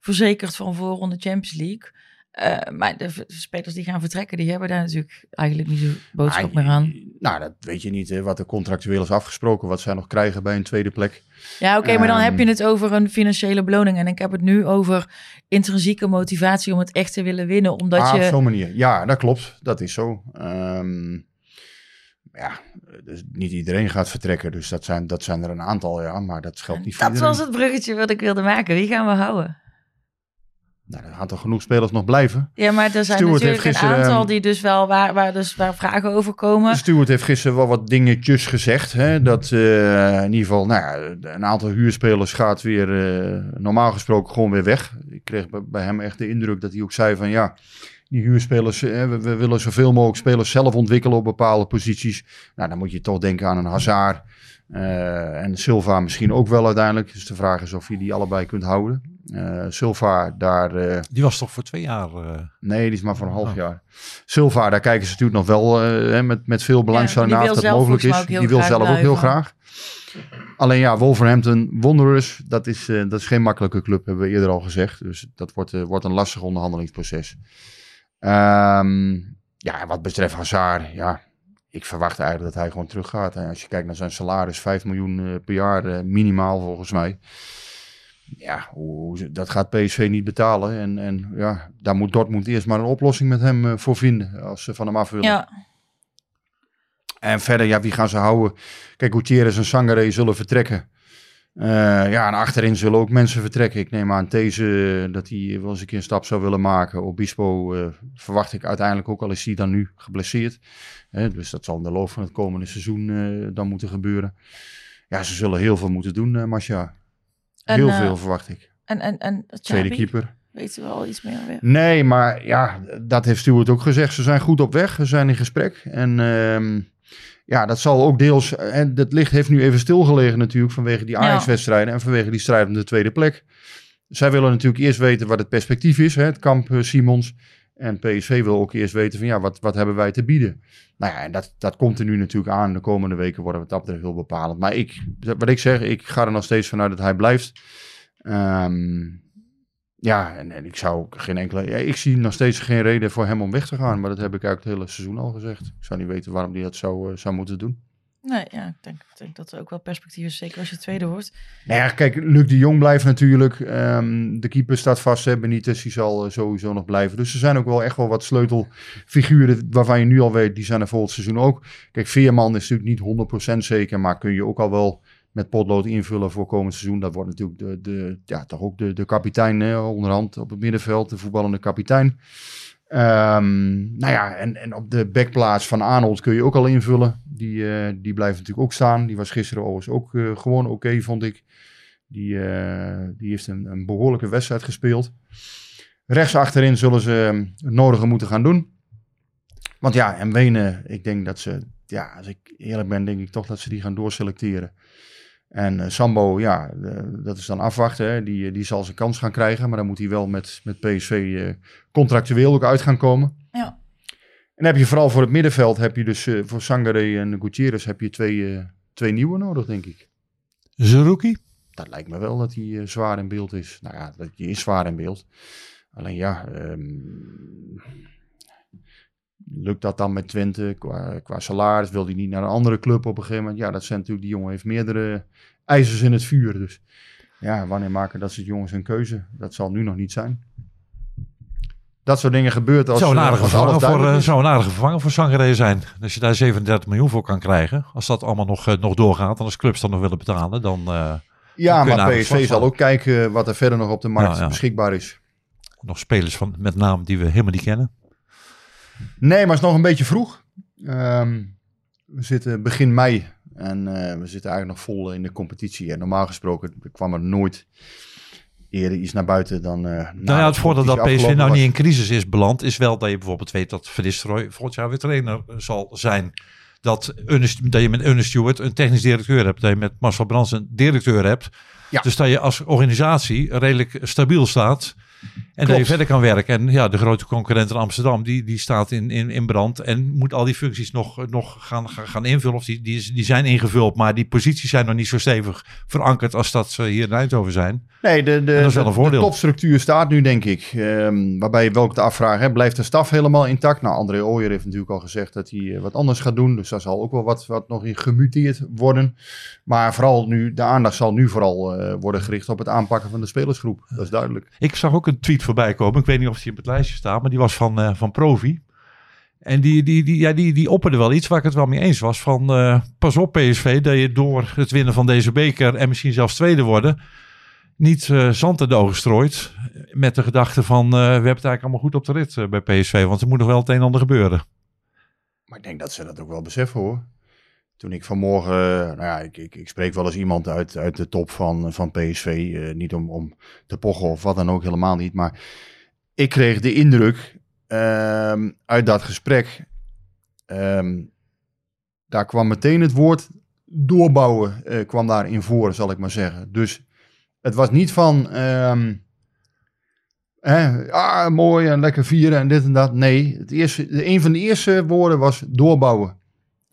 verzekerd van voorronde Champions League. Eh, maar de spelers die gaan vertrekken, die hebben daar natuurlijk eigenlijk niet zo boodschap Ah, meer aan. Nou, dat weet je niet, hè, wat er contractueel is afgesproken. Wat zij nog krijgen bij een tweede plek. Ja, oké, maar dan Ehm. heb je het over een financiële beloning. En ik heb het nu over intrinsieke motivatie om het echt te willen winnen. Omdat ah, op je. zo'n manier. Ja, dat klopt. Dat is zo. Ehm, ja, dus niet iedereen gaat vertrekken. Dus dat zijn, dat zijn er een aantal, ja. Maar dat geldt niet voor Dat iedereen. was het bruggetje wat ik wilde maken. Wie gaan we houden? Nou, er gaan toch genoeg spelers nog blijven. Ja, maar er zijn Stuart natuurlijk heeft een aantal ehm, die dus wel waar, waar, dus waar vragen over komen. Stuart heeft gisteren wel wat dingetjes gezegd. Hè? Dat eh, in ieder geval, nou ja, een aantal huurspelers gaat weer eh, normaal gesproken gewoon weer weg. Ik kreeg bij, hem echt de indruk dat hij ook zei van ja, die huurspelers, eh, we, we willen zoveel mogelijk spelers zelf ontwikkelen op bepaalde posities. Nou, dan moet je toch denken aan een Hazard en Silva misschien ook wel uiteindelijk. Dus de vraag is of je die allebei kunt houden. Eh, Silva, daar... eh, Die was toch voor twee jaar... eh, Nee, die is maar voor een half Oh. jaar. Silva, daar kijken ze natuurlijk nog wel eh, hè, met, met veel belangstelling naar dat mogelijk is. Die wil zelf ook heel graag. Alleen ja, Wolverhampton Wanderers, dat is, eh, dat is geen makkelijke club, hebben we eerder al gezegd. Dus dat wordt, eh, wordt een lastig onderhandelingsproces. Ehm, ja, wat betreft Hazard, ja, ik verwacht eigenlijk dat hij gewoon teruggaat. En als je kijkt naar zijn salaris, 5 miljoen eh, per jaar eh, minimaal volgens mij. Ja, hoe, dat gaat PSV niet betalen. En, en ja, daar moet Dortmund eerst maar een oplossing met hem eh, voor vinden. Als ze van hem af willen. Ja, En verder, ja, wie gaan ze houden? Kijk, Gutierrez en Sangare zullen vertrekken. Eh, ja, en achterin zullen ook mensen vertrekken. Ik neem aan deze dat hij wel eens een keer een stap zou willen maken. Obispo eh, verwacht ik uiteindelijk ook, al is hij dan nu geblesseerd. Dus dat zal in de loop van het komende seizoen eh, dan moeten gebeuren. Ja, ze zullen heel veel moeten doen, eh Masha. En, Heel eh, veel verwacht ik. en, en, en Tweede keeper. Weten we al iets meer weer? Nee, maar ja, dat heeft Stuart ook gezegd. Ze zijn goed op weg, ze zijn in gesprek. En ehm, ja, dat zal ook deels... En dat licht heeft nu even stilgelegen natuurlijk vanwege die Ja. Ajax-wedstrijden... en vanwege die strijd om de tweede plek. Zij willen natuurlijk eerst weten wat het perspectief is, hè, het kamp eh, Simons. En PSV wil ook eerst weten van ja, wat, wat hebben wij te bieden? Nou ja, en dat, dat komt er nu natuurlijk aan. De komende weken worden wat dat heel bepalend. Maar ik, wat ik zeg, ik ga er nog steeds vanuit dat hij blijft. Ehm, ja, en, en ik zou geen enkele. Ja, ik zie nog steeds geen reden voor hem om weg te gaan. Maar dat heb ik eigenlijk het hele seizoen al gezegd. Ik zou niet weten waarom hij dat zou, eh, zou moeten doen. Nee, ja, ik denk, dat er ook wel perspectief is, zeker als je tweede wordt. Nou ja, kijk, Luc de Jong blijft natuurlijk. Ehm, de keeper staat vast. Hè. Benitez die zal eh, sowieso nog blijven. Dus er zijn ook wel echt wel wat sleutelfiguren waarvan je nu al weet, die zijn er volgend seizoen ook. Kijk, Veerman is natuurlijk niet 100% zeker, maar kun je ook al wel met potlood invullen voor komend seizoen. Dat wordt natuurlijk de, de, ja, toch ook de, de kapitein onderhand op het middenveld, de voetballende kapitein. Ehm, nou ja, en, en op de backplaats van Arnold kun je ook al invullen. Die, eh, die blijft natuurlijk ook staan. Die was gisteren overigens ook eh, gewoon oké, vond ik. Die, eh, die heeft een, een behoorlijke wedstrijd gespeeld. Rechts achterin zullen ze eh, het nodige moeten gaan doen. Want ja, en Wenen, ik denk dat ze, ja, als ik eerlijk ben, denk ik toch dat ze die gaan doorselecteren. En eh, Sambo, ja, dat is dan afwachten. Hè. Die, die zal zijn kans gaan krijgen, maar dan moet hij wel met, met PSV eh, contractueel ook uit gaan komen. Ja. En dan heb je vooral voor het middenveld, heb je dus eh, voor Sangare en Gutierrez heb je twee, eh, twee nieuwe nodig, denk ik. Zerouki? Dat lijkt me wel dat hij zwaar in beeld is. Nou ja, dat die is zwaar in beeld. Alleen ja, ehm, Lukt dat dan met Twente qua, qua salaris? Wil hij niet naar een andere club op een gegeven moment? Ja, dat zijn natuurlijk, die jongen heeft meerdere ijzers in het vuur. Dus ja, wanneer maken dat soort jongens een keuze? Dat zal nu nog niet zijn. Dat soort dingen gebeurt als, zou een aardige vervanger voor, zou een aardige vervanger voor Sangaré zijn. Als je daar 37 miljoen voor kan krijgen. Als dat allemaal nog, eh, nog doorgaat. En als clubs dan nog willen betalen. Dan eh, Ja, maar PSV zal ook kijken wat er verder nog op de markt ja. beschikbaar is. nog spelers van, met naam die we helemaal niet kennen. Nee, maar het is nog een beetje vroeg. Ehm, we zitten begin mei en eh, we zitten eigenlijk nog vol in de competitie. En normaal gesproken kwam er nooit eerder iets naar buiten dan. eh Nou ja, het voordeel dat PSV nou niet in crisis is beland, is wel dat je bijvoorbeeld weet dat Van Nistelrooy volgend jaar weer trainer zal zijn. Dat, dat je met Ernest Stewart een technisch directeur hebt. Dat je met Marcel Brands een directeur hebt. Ja. Dus dat je als organisatie redelijk stabiel staat. En dat je verder kan werken. En ja, de grote concurrent in Amsterdam, die, die staat in, in, in brand. En moet al die functies nog, nog gaan, gaan, invullen. Of die, die, is- die zijn ingevuld, maar die posities zijn nog niet zo stevig verankerd als dat ze hier in Eindhoven zijn. Nee, de, de, dat is wel de- een voordeel. de topstructuur staat nu, denk ik. Ehm, waarbij je wel ook de afvraag, hè, blijft de staf helemaal intact? Nou, André Ooyer heeft natuurlijk al gezegd dat hij eh, wat anders gaat doen. Dus daar zal ook wel wat, wat nog in gemuteerd worden. Maar vooral nu, de aandacht zal nu vooral eh, worden gericht op het aanpakken van de spelersgroep. Dat is duidelijk. Ik zag ook een tweet voorbij komen. Ik weet niet of die op het lijstje staat, maar die was van, eh, van Provi. En die, die, die, ja, die, die opperde wel iets waar ik het wel mee eens was. Van eh, pas op PSV dat je door het winnen van deze beker en misschien zelfs tweede worden... niet eh, zand in de ogen strooit met de gedachte van... we hebben het eigenlijk allemaal goed op de rit bij PSV. Want er moet nog wel het een en ander gebeuren. Maar ik denk dat ze dat ook wel beseffen hoor. Toen ik vanmorgen, eh, nou ja, ik, ik, ik spreek wel eens iemand uit, uit de top van, van PSV. eh, niet om, om te pochen of wat dan ook, helemaal niet. Maar ik kreeg de indruk ehm, uit dat gesprek. ehm, daar kwam meteen het woord doorbouwen eh, kwam daarin voor, zal ik maar zeggen. Dus het was niet van, ehm, hè, ah, mooi en lekker vieren en dit en dat. Nee, het een van de eerste woorden was doorbouwen.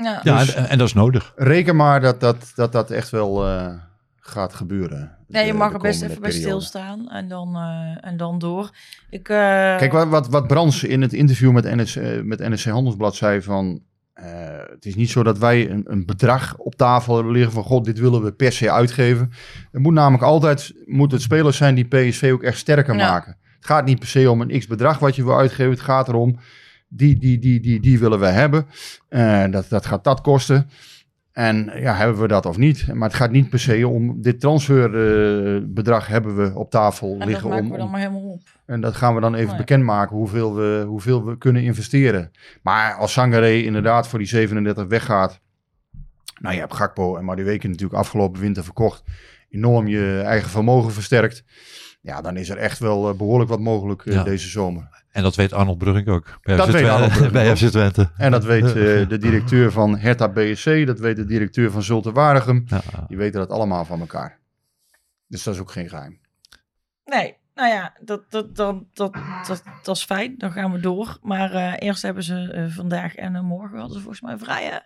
Ja. Ja, Dus- en, en dat is nodig. Reken maar dat dat, dat, dat echt wel eh, gaat gebeuren. Nee, je mag er best even bij stilstaan en dan, eh, en dan door. Ik, eh, Kijk, wat, wat, wat Brands in het interview met NSC, met NSC Handelsblad zei van... eh, het is niet zo dat wij een, een bedrag op tafel hebben liggen van... God, dit willen we per se uitgeven. Het moet namelijk altijd moet het spelers zijn die PSV ook echt sterker Ja. maken. Het gaat niet per se om een x-bedrag wat je wil uitgeven. Het gaat erom, die, die, die, die, die willen we hebben. Eh, dat, dat gaat dat kosten. En ja, hebben we dat of niet? Maar het gaat niet per se om dit transferbedrag hebben we op tafel en dat liggen. maken om, we dan maar helemaal op. en dat gaan we dan even Nee. bekendmaken hoeveel we, hoeveel we kunnen investeren. Maar als Sangaré inderdaad voor die 37 weggaat. Nou, je hebt Gakpo en Madueke natuurlijk afgelopen winter verkocht. Enorm je eigen vermogen versterkt. Ja, dan is er echt wel eh, behoorlijk wat mogelijk eh, Ja. deze zomer. En dat weet Arnold Brugink ook. Bij Dat FC weet Arnold bij. FC Twente. En dat weet eh, de directeur van Hertha BSC. Dat weet de directeur van Zulte Waregem. Ja. Die weten dat allemaal van elkaar. Dus dat is ook geen geheim. Nee, nou ja, dat, dat, dat, dat, dat, dat is fijn. Dan gaan we door. Maar eh, eerst hebben ze vandaag en morgen hadden ze volgens mij vrij.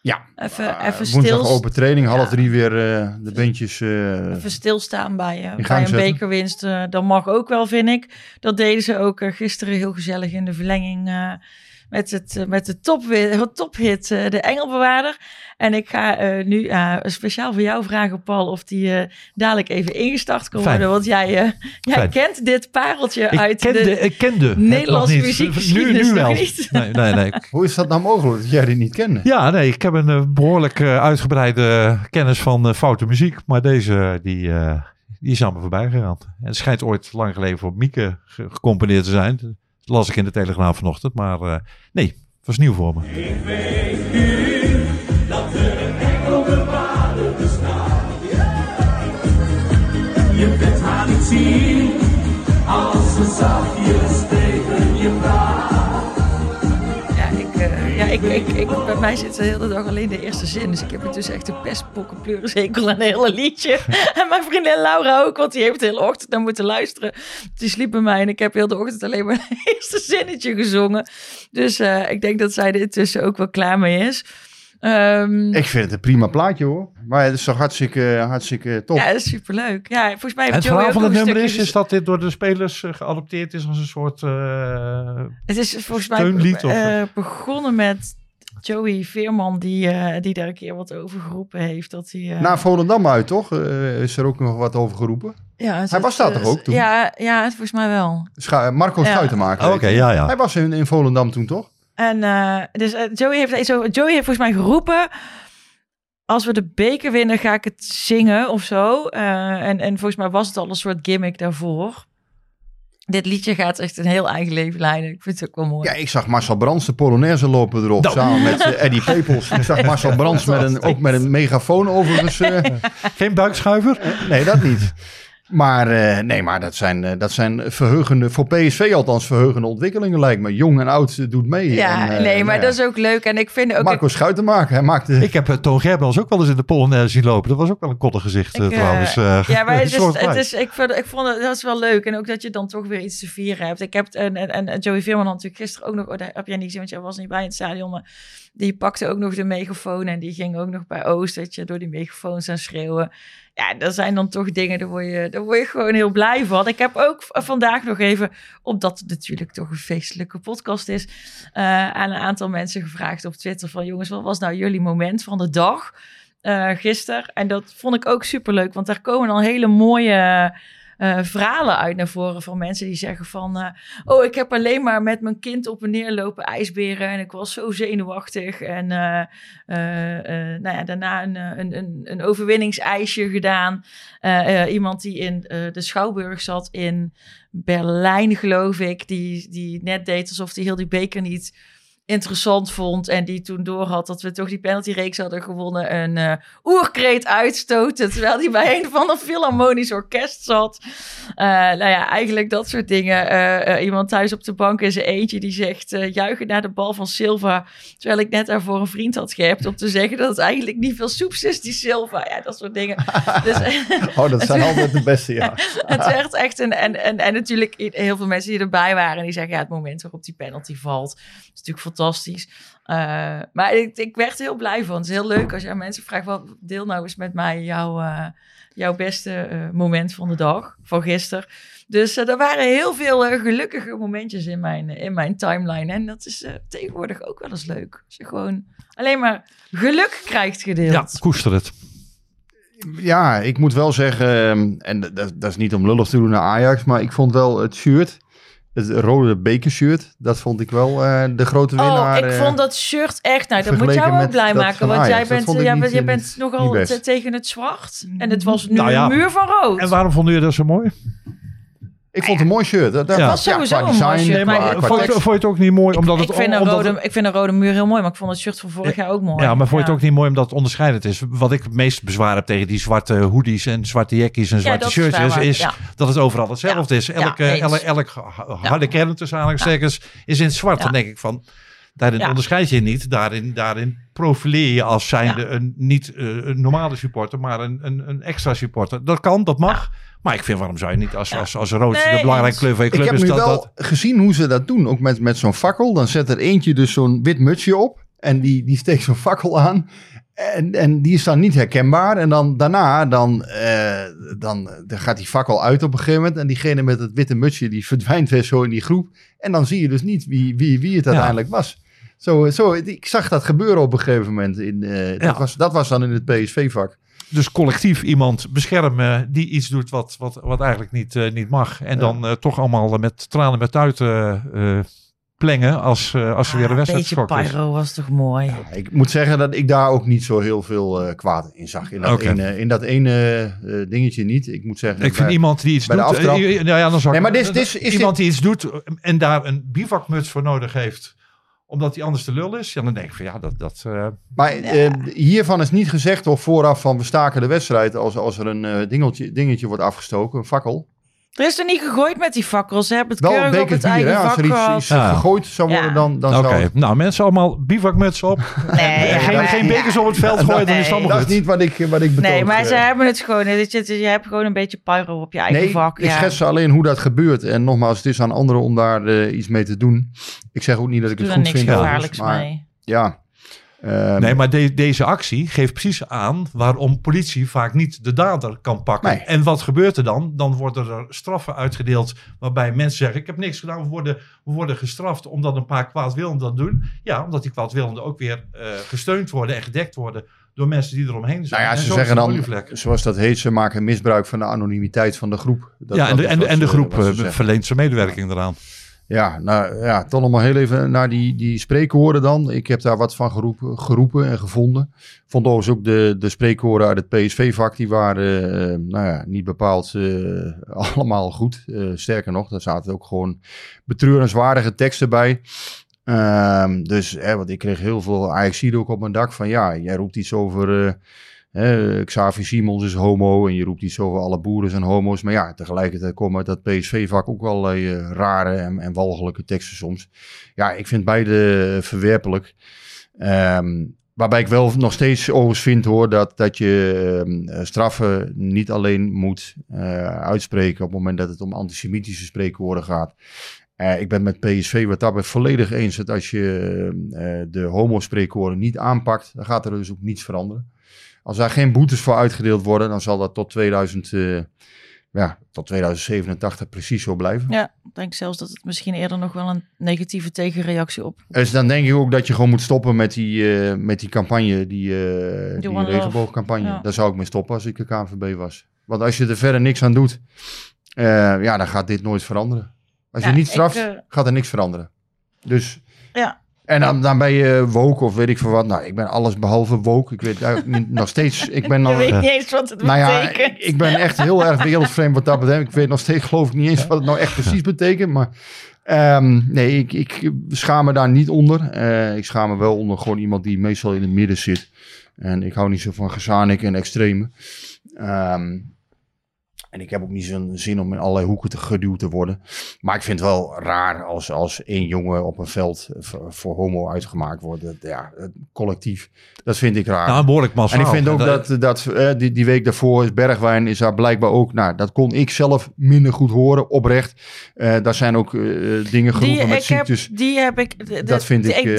Ja, Even, Eh, even, woensdag stil, open training, half Ja. drie weer eh, de beentjes. eh, even stilstaan bij, eh, bij een zetten. bekerwinst. eh, dat mag ook wel, vind ik. Dat deden ze ook gisteren heel gezellig in de verlenging. Eh, met, het, eh, met de topwi- tophit, eh, de Engelbewaarder. En ik ga eh, nu eh, speciaal voor jou vragen, Paul, of die eh, dadelijk even ingestart kan Fijn. worden. Want jij, eh, jij Fijn. kent dit pareltje Ik uit kende, de... ik kende Nederlandse muziekgeschiedenis Nu, nu nog wel. niet. Nee, nee, nee. Hoe is dat nou mogelijk dat jij die niet kende? Ja, nee, ik heb een eh, behoorlijk eh, uitgebreide kennis van eh, foute muziek. Maar deze, die, eh, die is aan me voorbij gegaan. En het schijnt ooit lang geleden voor Mieke ge- gecomponeerd te zijn. Dat las ik in de Telegraaf vanochtend. Maar eh, nee, was nieuw voor me. Je kunt haar niet zien als ze zachtjes ik, ik, ik, bij mij zit de hele dag alleen de eerste zin. Dus ik heb dus echt een pestpokkenpleurishekel aan het hele liedje. En mijn vriendin Laura ook, want die heeft de hele ochtend naar moeten luisteren. Die sliep bij mij en ik heb heel de ochtend alleen maar het eerste zinnetje gezongen. Dus eh, ik denk dat zij er intussen ook wel klaar mee is. Ehm, Ik vind het een prima plaatje hoor. Maar het is toch hartstikke, hartstikke top. ja, dat is superleuk. Ja, volgens mij heeft het verhaal van het nummer is, is dat dit door de spelers eh, geadopteerd is als een soort... eh, Het is volgens mij eh, begonnen met Joey Veerman, die, eh, die daar een keer wat over geroepen heeft. Dat hij, eh, Na Volendam uit toch? Eh, is er ook nog wat over geroepen. ja, hij was daar toch ook toen? Ja, ja, volgens mij wel. Marco Ja. Schuitenmaker. Oh, Oké, hij. ja, ja. Hij was in, in Volendam toen toch? En eh, dus eh, Joey, heeft, zo, Joey heeft volgens mij geroepen. Als we de beker winnen, ga ik het zingen of zo. Eh, en, en volgens mij was het al een soort gimmick daarvoor. Dit liedje gaat echt een heel eigen leven leiden. Ik vind het ook wel mooi. Ja, ik zag Marcel Brands de Polonaise lopen erop. Nou. Samen met eh, Eddie Pepels. Ik zag Marcel Brands met een, ook met een megafoon overigens. eh, Geen buikschuiver? nee, dat niet. Maar, eh, nee, maar dat zijn, eh, dat zijn verheugende, voor PSV althans verheugende ontwikkelingen lijkt me. Jong en oud doet mee. Ja, En, eh, nee, maar nou ja. dat is ook leuk. En ik vind ook... Marco Schuitenmaker, hij maakte... Ik heb Toon Gerbrands ook wel eens in de Polonaise zien lopen. Dat was ook wel een koddig gezicht Ik, trouwens. eh, Ja, maar het is, het is, ik, vond, ik vond het, dat is wel leuk. En ook dat je dan toch weer iets te vieren hebt. Ik heb, en, en, en Joey Veerman had natuurlijk gisteren ook nog, oh, dat heb jij niet gezien, want jij was niet bij in het stadion, maar die pakte ook nog de megafoon en die ging ook nog bij Oost, dat je door die megafoons aan schreeuwen. Ja, dat zijn dan toch dingen, daar word je, daar word je gewoon heel blij van. Ik heb ook vandaag nog even, omdat het natuurlijk toch een feestelijke podcast is, eh, aan een aantal mensen gevraagd op Twitter van jongens, wat was nou jullie moment van de dag? eh gisteren. En dat vond ik ook superleuk, want daar komen dan hele mooie eh, verhalen uit naar voren van mensen die zeggen van... eh, oh, ik heb alleen maar met mijn kind op en neer lopen ijsberen en ik was zo zenuwachtig. En eh, nou ja, daarna een, een, een, een overwinningsijsje gedaan. Iemand die in de Schouwburg zat in Berlijn, geloof ik, die, die net deed alsof hij heel die beker niet interessant vond. En die toen doorhad dat we toch die penaltyreeks hadden gewonnen. Een eh oerkreet uitstoten. Terwijl hij bij een van een filharmonisch orkest zat. Eh, nou ja, eigenlijk dat soort dingen. Eh, iemand thuis op de bank in zijn eentje die zegt... juichen naar de bal van Silva. Terwijl ik net daarvoor een vriend had gehept om te zeggen... dat het eigenlijk niet veel soeps is, die Silva. Ja, dat soort dingen. Dus, Oh, dat zijn altijd de beste, ja. het werd echt een... En, en, en natuurlijk heel veel mensen die erbij waren... die zeggen, ja, het moment waarop die penalty valt... is natuurlijk fantastisch. Eh, maar ik, ik werd er heel blij van. Het is heel leuk als je aan mensen vraagt... Wat, deel nou eens met mij jouw, eh, jouw beste eh, moment van de dag, van gisteren. Dus er waren heel veel eh, gelukkige momentjes in mijn, in mijn timeline. En dat is eh, tegenwoordig ook wel eens leuk. Als je gewoon alleen maar geluk krijgt gedeeld. Ja, koester het. Ja, ik moet wel zeggen, ehm, en dat, dat is niet om lullig te doen naar Ajax, maar ik vond wel het shirt, het rode bekershirt, dat vond ik wel eh, de grote winnaar. Oh, ik eh, vond dat shirt echt. Nou, dat moet jou ook blij maken. Want Ajax. jij bent, vond jij niet, bent, je nogal tegen het zwart. En het was nu Nou ja. een muur van rood. En waarom vonden jullie dat zo mooi? Ik vond het een mooi shirt. Dat, dat Ja. was sowieso qua een mooi design, shirt, qua- maar- qua vond, je, tekst. vond je het ook niet mooi omdat ik, het... vind een omdat rode, het- ik vind een rode muur heel mooi, maar ik vond het shirt van vorig jaar ook mooi. Ja, maar vond je het ook niet mooi omdat het onderscheidend is? Wat ik het meest bezwaar heb tegen die zwarte hoodies en zwarte jackies en zwarte dat is dat het overal hetzelfde is. Ja, Elke, elk, elk harde kern tussen aanhalingstekens is in het zwart. Ja. Dan denk ik van, daarin Ja. onderscheid je niet. Daarin, daarin profileer je als zijnde Ja. een, niet eh, een normale supporter, maar een, een, een extra supporter. Dat kan, dat mag. Maar ik vind, waarom zou je niet als, als, als rood Nee, de belangrijke kleur van je Ik club heb is nu dat, wel dat gezien hoe ze dat doen, ook met, met zo'n fakkel. Dan zet er eentje dus zo'n wit mutsje op en die, die steekt zo'n fakkel aan. En, en die is dan niet herkenbaar. En dan daarna, dan, eh, dan, dan gaat die fakkel uit op een gegeven moment. En diegene met het witte mutsje, die verdwijnt weer zo in die groep. En dan zie je dus niet wie, wie, wie het uiteindelijk was. Zo, zo, ik zag dat gebeuren op een gegeven moment. In, eh, Ja. dat, was, dat was dan in het PSV-vak. dus collectief iemand beschermen die iets doet wat, wat, wat eigenlijk niet, eh, niet mag. En dan eh, toch allemaal met tranen met tuiten eh, plengen als, eh, als er weer een Ah, wedstrijd beetje geschokt is. pyro was toch mooi. Ik moet zeggen dat ik daar ook niet zo heel veel eh, kwaad in zag. In dat ene, in dat ene eh, dingetje niet. Ik moet zeggen... Ik vind bij- iemand die iets bij de doet. aftrap. nou ja, dan zou Nee, maar dit- dit is- iemand die iets doet en daar een bivakmuts voor nodig heeft, omdat hij anders de lul is. Ja, dan denk ik van ja, dat. dat eh, Maar eh, hiervan is niet gezegd of vooraf van we staken de wedstrijd als, als er een eh, dingeltje, dingetje wordt afgestoken, een fakkel. Er is er niet gegooid met die fakkels. Ze hebben het Wel keurig op beker het bier, eigen hè? Als vak er iets, gehad. iets Ja. gegooid zou worden, Ja. dan, dan Oké, zou... nou mensen allemaal bivakmuts op. Nee, geen, maar- geen bekers op het veld gooien, dan is het allemaal Dat goed. is niet wat ik, wat ik betoog. Nee, maar ze eh. hebben het gewoon. Je, je hebt gewoon een beetje pyro op je eigen Nee, vak. ik ja. schets alleen hoe dat gebeurt. En nogmaals, het is aan anderen om daar eh, iets mee te doen. Ik zeg ook niet dat ik Doe het er goed niks vind. overigens, gevaarlijks maar mee. Ja, Ehm, Nee, maar de- deze actie geeft precies aan waarom politie vaak niet de dader kan pakken. Nee. En wat gebeurt er dan? Dan worden er straffen uitgedeeld waarbij mensen zeggen: Ik heb niks gedaan, we worden, we worden gestraft omdat een paar kwaadwillenden dat doen. Ja, omdat die kwaadwillenden ook weer eh, gesteund worden en gedekt worden door mensen die eromheen zijn. Nou ja, ze zeggen dan, zoals dat heet, ze maken misbruik van de anonimiteit van de groep. Dat, ja, en de, en, en de groep eh, verleent zijn medewerking eraan. Ja, nou ja, toch nog maar heel even naar die, die dan. Ik heb daar wat van geroepen, geroepen en gevonden. Vond ook de, de uit het PSV-vak, die waren eh, nou ja, niet bepaald eh, allemaal goed. Eh, sterker nog, daar zaten ook gewoon betreurenswaardige teksten bij. Ehm, dus, hè, want ik kreeg heel veel ajax ook op mijn dak van ja, jij roept iets over... eh, Hè, Xavi Simons is homo en je roept iets over alle boeren zijn homo's. Maar ja, tegelijkertijd komen dat PSV-vak ook allerlei eh, rare en, walgelijke teksten soms. Ja, ik vind beide verwerpelijk. Ehm, waarbij ik wel nog steeds overigens vind hoor dat, dat je ehm, straffen niet alleen moet eh, uitspreken op het moment dat het om antisemitische spreekwoorden gaat. Eh, ik ben met PSV wat daarbij volledig eens dat als je eh, de homo-spreekwoorden niet aanpakt, dan gaat er dus ook niets veranderen. Als daar geen boetes voor uitgedeeld worden, dan zal dat tot, 2000, eh, ja, tot 2087 precies zo blijven. Ja, ik denk zelfs dat het misschien eerder nog wel een negatieve tegenreactie op. Dus dan denk ik ook dat je gewoon moet stoppen met die, eh, met die campagne, die, eh die regenboogcampagne. Ja. Daar zou ik mee stoppen als ik de KNVB was. Want als je er verder niks aan doet, ja, dan gaat dit nooit veranderen. Als Ja, je niet straft, gaat er niks veranderen. Dus, Ja. En dan, dan ben je woke of weet ik veel wat. Nou, ik ben alles behalve woke. Ik weet eigenlijk niet, nog steeds, ik ben Je nog... weet niet eens wat het Nou ja, betekent. ik ben echt heel erg wereldvreemd wat dat betreft. Ik weet nog steeds, geloof ik niet eens wat het nou echt precies betekent. Maar ehm, nee, ik, ik schaam me daar niet onder. Eh, ik schaam me wel onder gewoon iemand die meestal in het midden zit. En ik hou niet zo van gezanik en extreme. Ehm, en ik heb ook niet zo'n zin om in allerlei hoeken te geduwd te worden. Maar ik vind het wel raar als, als één jongen op een veld voor, voor homo uitgemaakt wordt. Dat, ja, het collectief. Dat vind ik raar. Nou, behoorlijk massaal. En ik vind ook dat, dat eh, die, die week daarvoor is Bergwijn is daar blijkbaar ook. Nou, dat kon ik zelf minder goed horen, oprecht. Eh, daar zijn ook eh, dingen geroepen met ik heb, ziektes. die heb ik. de- Dat vind die, ik, eh,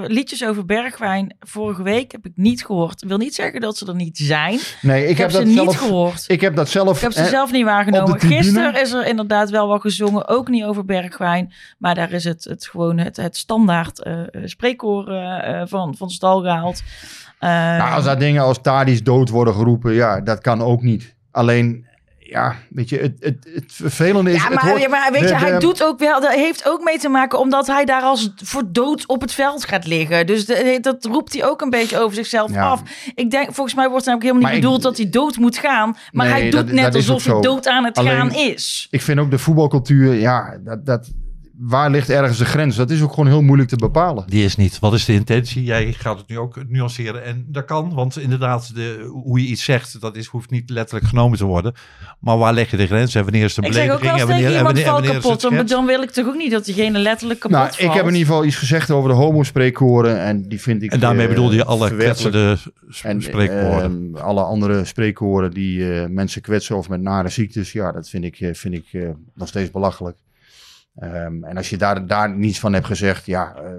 Die liedjes over Bergwijn vorige week heb ik niet gehoord. wil niet zeggen dat ze er niet zijn. Nee, ik, Ik, heb, heb, ze dat niet zelf. gehoord. Ik heb dat zelf. Ik heb ze eh, zelf niet waargenomen. Gisteren is er inderdaad wel wat gezongen, ook niet over Bergwijn. Maar daar is het, het gewoon het, het standaard eh, spreekkoor eh, van, van stal gehaald. Eh, Nou, als daar dingen als Tadis dood worden geroepen, ja, dat kan ook niet. Alleen, ja, weet je, het, het, het vervelende is. ja, maar, hoort- ja, maar weet de- je, hij doet ook wel, dat heeft ook mee te maken omdat hij daar als voor dood op het veld gaat liggen. Dus de- dat roept hij ook een beetje over zichzelf Ja. af. Ik denk, volgens mij wordt het namelijk helemaal Maar niet ik- bedoeld dat hij dood moet gaan. Maar Nee, hij doet dat- net dat alsof hij dood aan het Alleen- gaan is. Ik vind ook de voetbalcultuur, ja, dat, dat, waar ligt ergens de grens? Dat is ook gewoon heel moeilijk te bepalen. Die is niet. Wat is de intentie? Jij gaat het nu ook nuanceren. En dat kan, want inderdaad, de, hoe je iets zegt, dat is, hoeft niet letterlijk genomen te worden. Maar waar leg je de grens? En wanneer is de Ik zeg ook belediging? wel En wanneer, iemand wanneer, en val wanneer is het kapot. Dan, wil ik toch ook niet dat diegene letterlijk kapot Nou, valt. ik heb in ieder geval iets gezegd over de homo-spreekkoren. En die vind ik. En daarmee eh, bedoelde je alle kwetsende sp- En, spreekwoorden. ehm, alle andere spreekwoorden die eh, mensen kwetsen of met nare ziektes. Ja, dat vind ik, eh, vind ik eh, nog steeds belachelijk. Ehm, en als je daar, daar niets van hebt gezegd, ja, eh,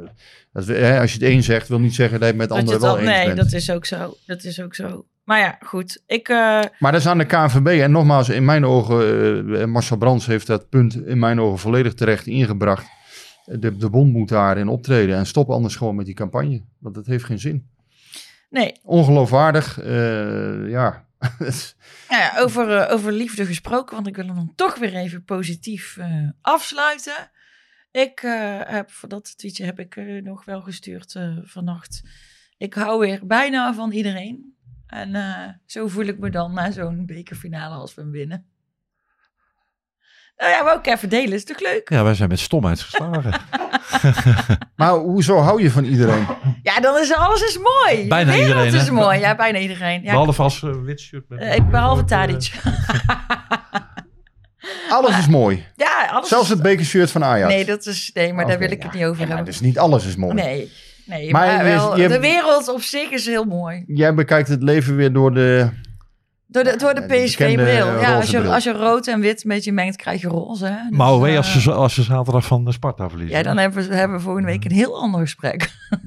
dat, hè, als je het één zegt, wil niet zeggen dat je het met anderen wel al- eens nee, bent. dat is ook zo. Dat is ook zo. Maar ja, goed. Ik, eh, Maar dat is aan de KNVB. En nogmaals, in mijn ogen, eh, Marcel Brands heeft dat punt in mijn ogen volledig terecht ingebracht. De, de bond moet daarin optreden en stop anders gewoon met die campagne. Want dat heeft geen zin. nee, Ongeloofwaardig, ja. Nou ja, over, eh, over liefde gesproken, want ik wil hem dan toch weer even positief eh, afsluiten. Ik eh, heb, voor dat tweetje heb ik nog wel gestuurd vannacht. Ik hou weer bijna van iedereen. En zo voel ik me dan na zo'n bekerfinale als we hem winnen. Nou ja, wou ik even delen, is toch leuk? Ja, wij zijn met stomheid geslagen. Maar hoezo hou je van iedereen? Ja, dan is alles is mooi. Bijna De wereld iedereen, hè? is mooi. Ja, bijna iedereen. Ja, Behalve als uh, wit shirt. met- eh, ik behalve Tadic. Alles is mooi. ja, alles Zelfs is- het bekershirt van Ajax. Nee, dat is, nee maar daar Oké, wil ik ja. het niet over Ja, hebben. dus niet alles is mooi. Nee, nee Maar maar, je- wel, je- de wereld op zich is heel mooi. Jij bekijkt het leven weer door de... Door de, door de Ja, PSV-bril. bekende Ja, als je, als je rood en wit een beetje mengt, krijg je roze. Hè? Dus, Maar hoe eh, als ze, als ze zaterdag van de Sparta verliezen? Ja, dan hebben we, hebben we volgende week een heel ander gesprek.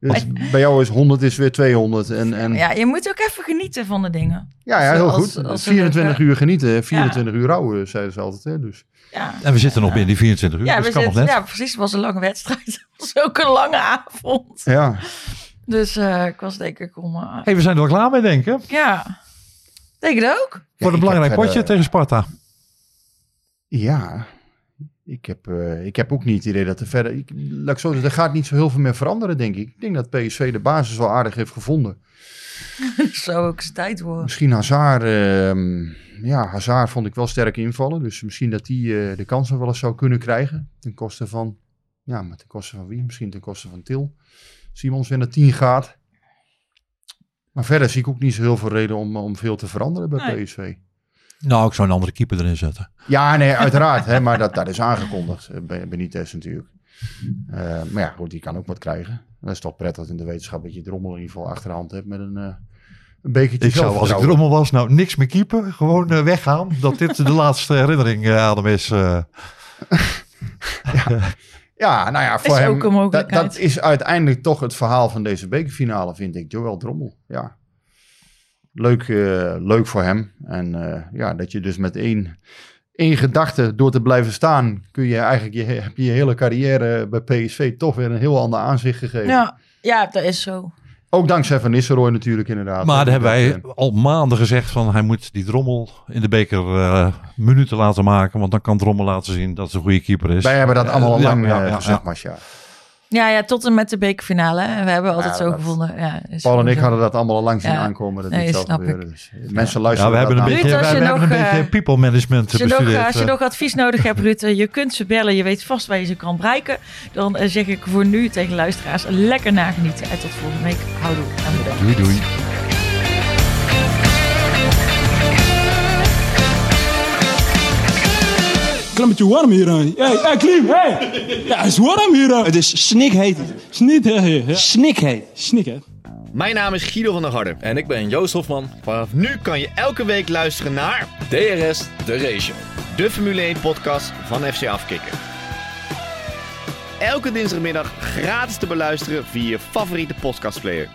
Dus bij jou is 100 is weer 200. En, en, ja, Ja, je moet ook even genieten van de dingen. ja, heel Als- goed. als we 24 leuke- uur genieten, 24 uur rouwen, zeiden ze altijd. Hè? Dus, Ja, En we zitten nog binnen die 24 uur, ja, dus we kan nog zitten, net. ja precies. Het was een lange wedstrijd. Het was ook een lange avond. ja. Dus eh, ik was denk ik om... eh, hey, we zijn er wel klaar mee, denk ik. ja, denk het ook. Voor een belangrijk verder- potje tegen Sparta. Ja, ik heb, eh, ik heb ook niet het idee dat er verder... Ik, laat ik zo zeggen, er gaat niet zo heel veel meer veranderen, denk ik. Ik denk dat PSV de basis wel aardig heeft gevonden. Zou ook eens tijd worden. Misschien Hazard, ehm, ja, Hazard vond ik wel sterk invallen. Dus misschien dat hij de kans nog wel eens zou kunnen krijgen. Ten koste van, ja, maar ten koste van wie? Misschien ten koste van Til. Simons weer naar 10 gaat. Maar verder zie ik ook niet zo heel veel reden om, om veel te veranderen bij Nee. PSV. Nou, ik zou een andere keeper erin zetten. Ja, nee, uiteraard. hè, maar dat, dat is aangekondigd. eh, bij Benitez natuurlijk. Eh, maar ja, goed, die kan ook wat krijgen. Dat is toch prettig in de wetenschap dat je Drommel in ieder geval achterhand hebt met een, eh een bekertje Ik zou, als ik drommel was, nou niks meer keeper. Gewoon weggaan. Dat dit de laatste herinnering aan hem is. eh. Ja, nou ja, voor Is hem. ook. Dat, dat is uiteindelijk toch het verhaal van deze bekerfinale, vind ik. Joël Drommel. Ja. Leuk, eh, leuk voor hem. En eh, ja, dat je dus met één, één gedachte door te blijven staan, kun je eigenlijk je, heb je je hele carrière bij PSV toch weer een heel ander aanzicht gegeven. Ja, ja, dat is zo. Ook dankzij Van Nistelrooy natuurlijk inderdaad. Maar daar hebben wij eh, al maanden gezegd van hij moet die drommel in de beker eh, minuten laten maken. Want dan kan drommel laten zien dat het een goede keeper is. Wij hebben dat allemaal al Eh, ja, lang ja, eh, ja, gezegd, ja. Masja. Ja, ja, tot en met de bekerfinale. hè. We hebben altijd Ja, zo dat- gevonden. Ja, is Paul en ik zo. hadden dat allemaal al lang zien Ja. aankomen. Dat Nee, dit zou snap gebeuren. ik. Dus mensen Ja, luisteren we hebben een beetje, Ruud, wij, hebben nog, een beetje eh, people management Als je, nog, als je eh. nog advies nodig hebt, Ruud, eh, je kunt ze bellen. Je weet vast waar je ze kan bereiken. Dan zeg ik voor nu tegen luisteraars lekker nagenieten. En tot volgende week. Houdoe bedankt. Doei doei. Klimmetje warm hier aan. Hey, hey, Klim, hey! Ja, het is warm hier aan. Het is snikheet. Snikheet, ja. Snikheet. Snikheet. Mijn naam is Guido van der Harder. En ik ben Joost Hofman. Vanaf nu kan je elke week luisteren naar DRS De Race Show. de Formule 1 podcast van FC Afkikken. Elke dinsdagmiddag gratis te beluisteren via je favoriete podcastplayer.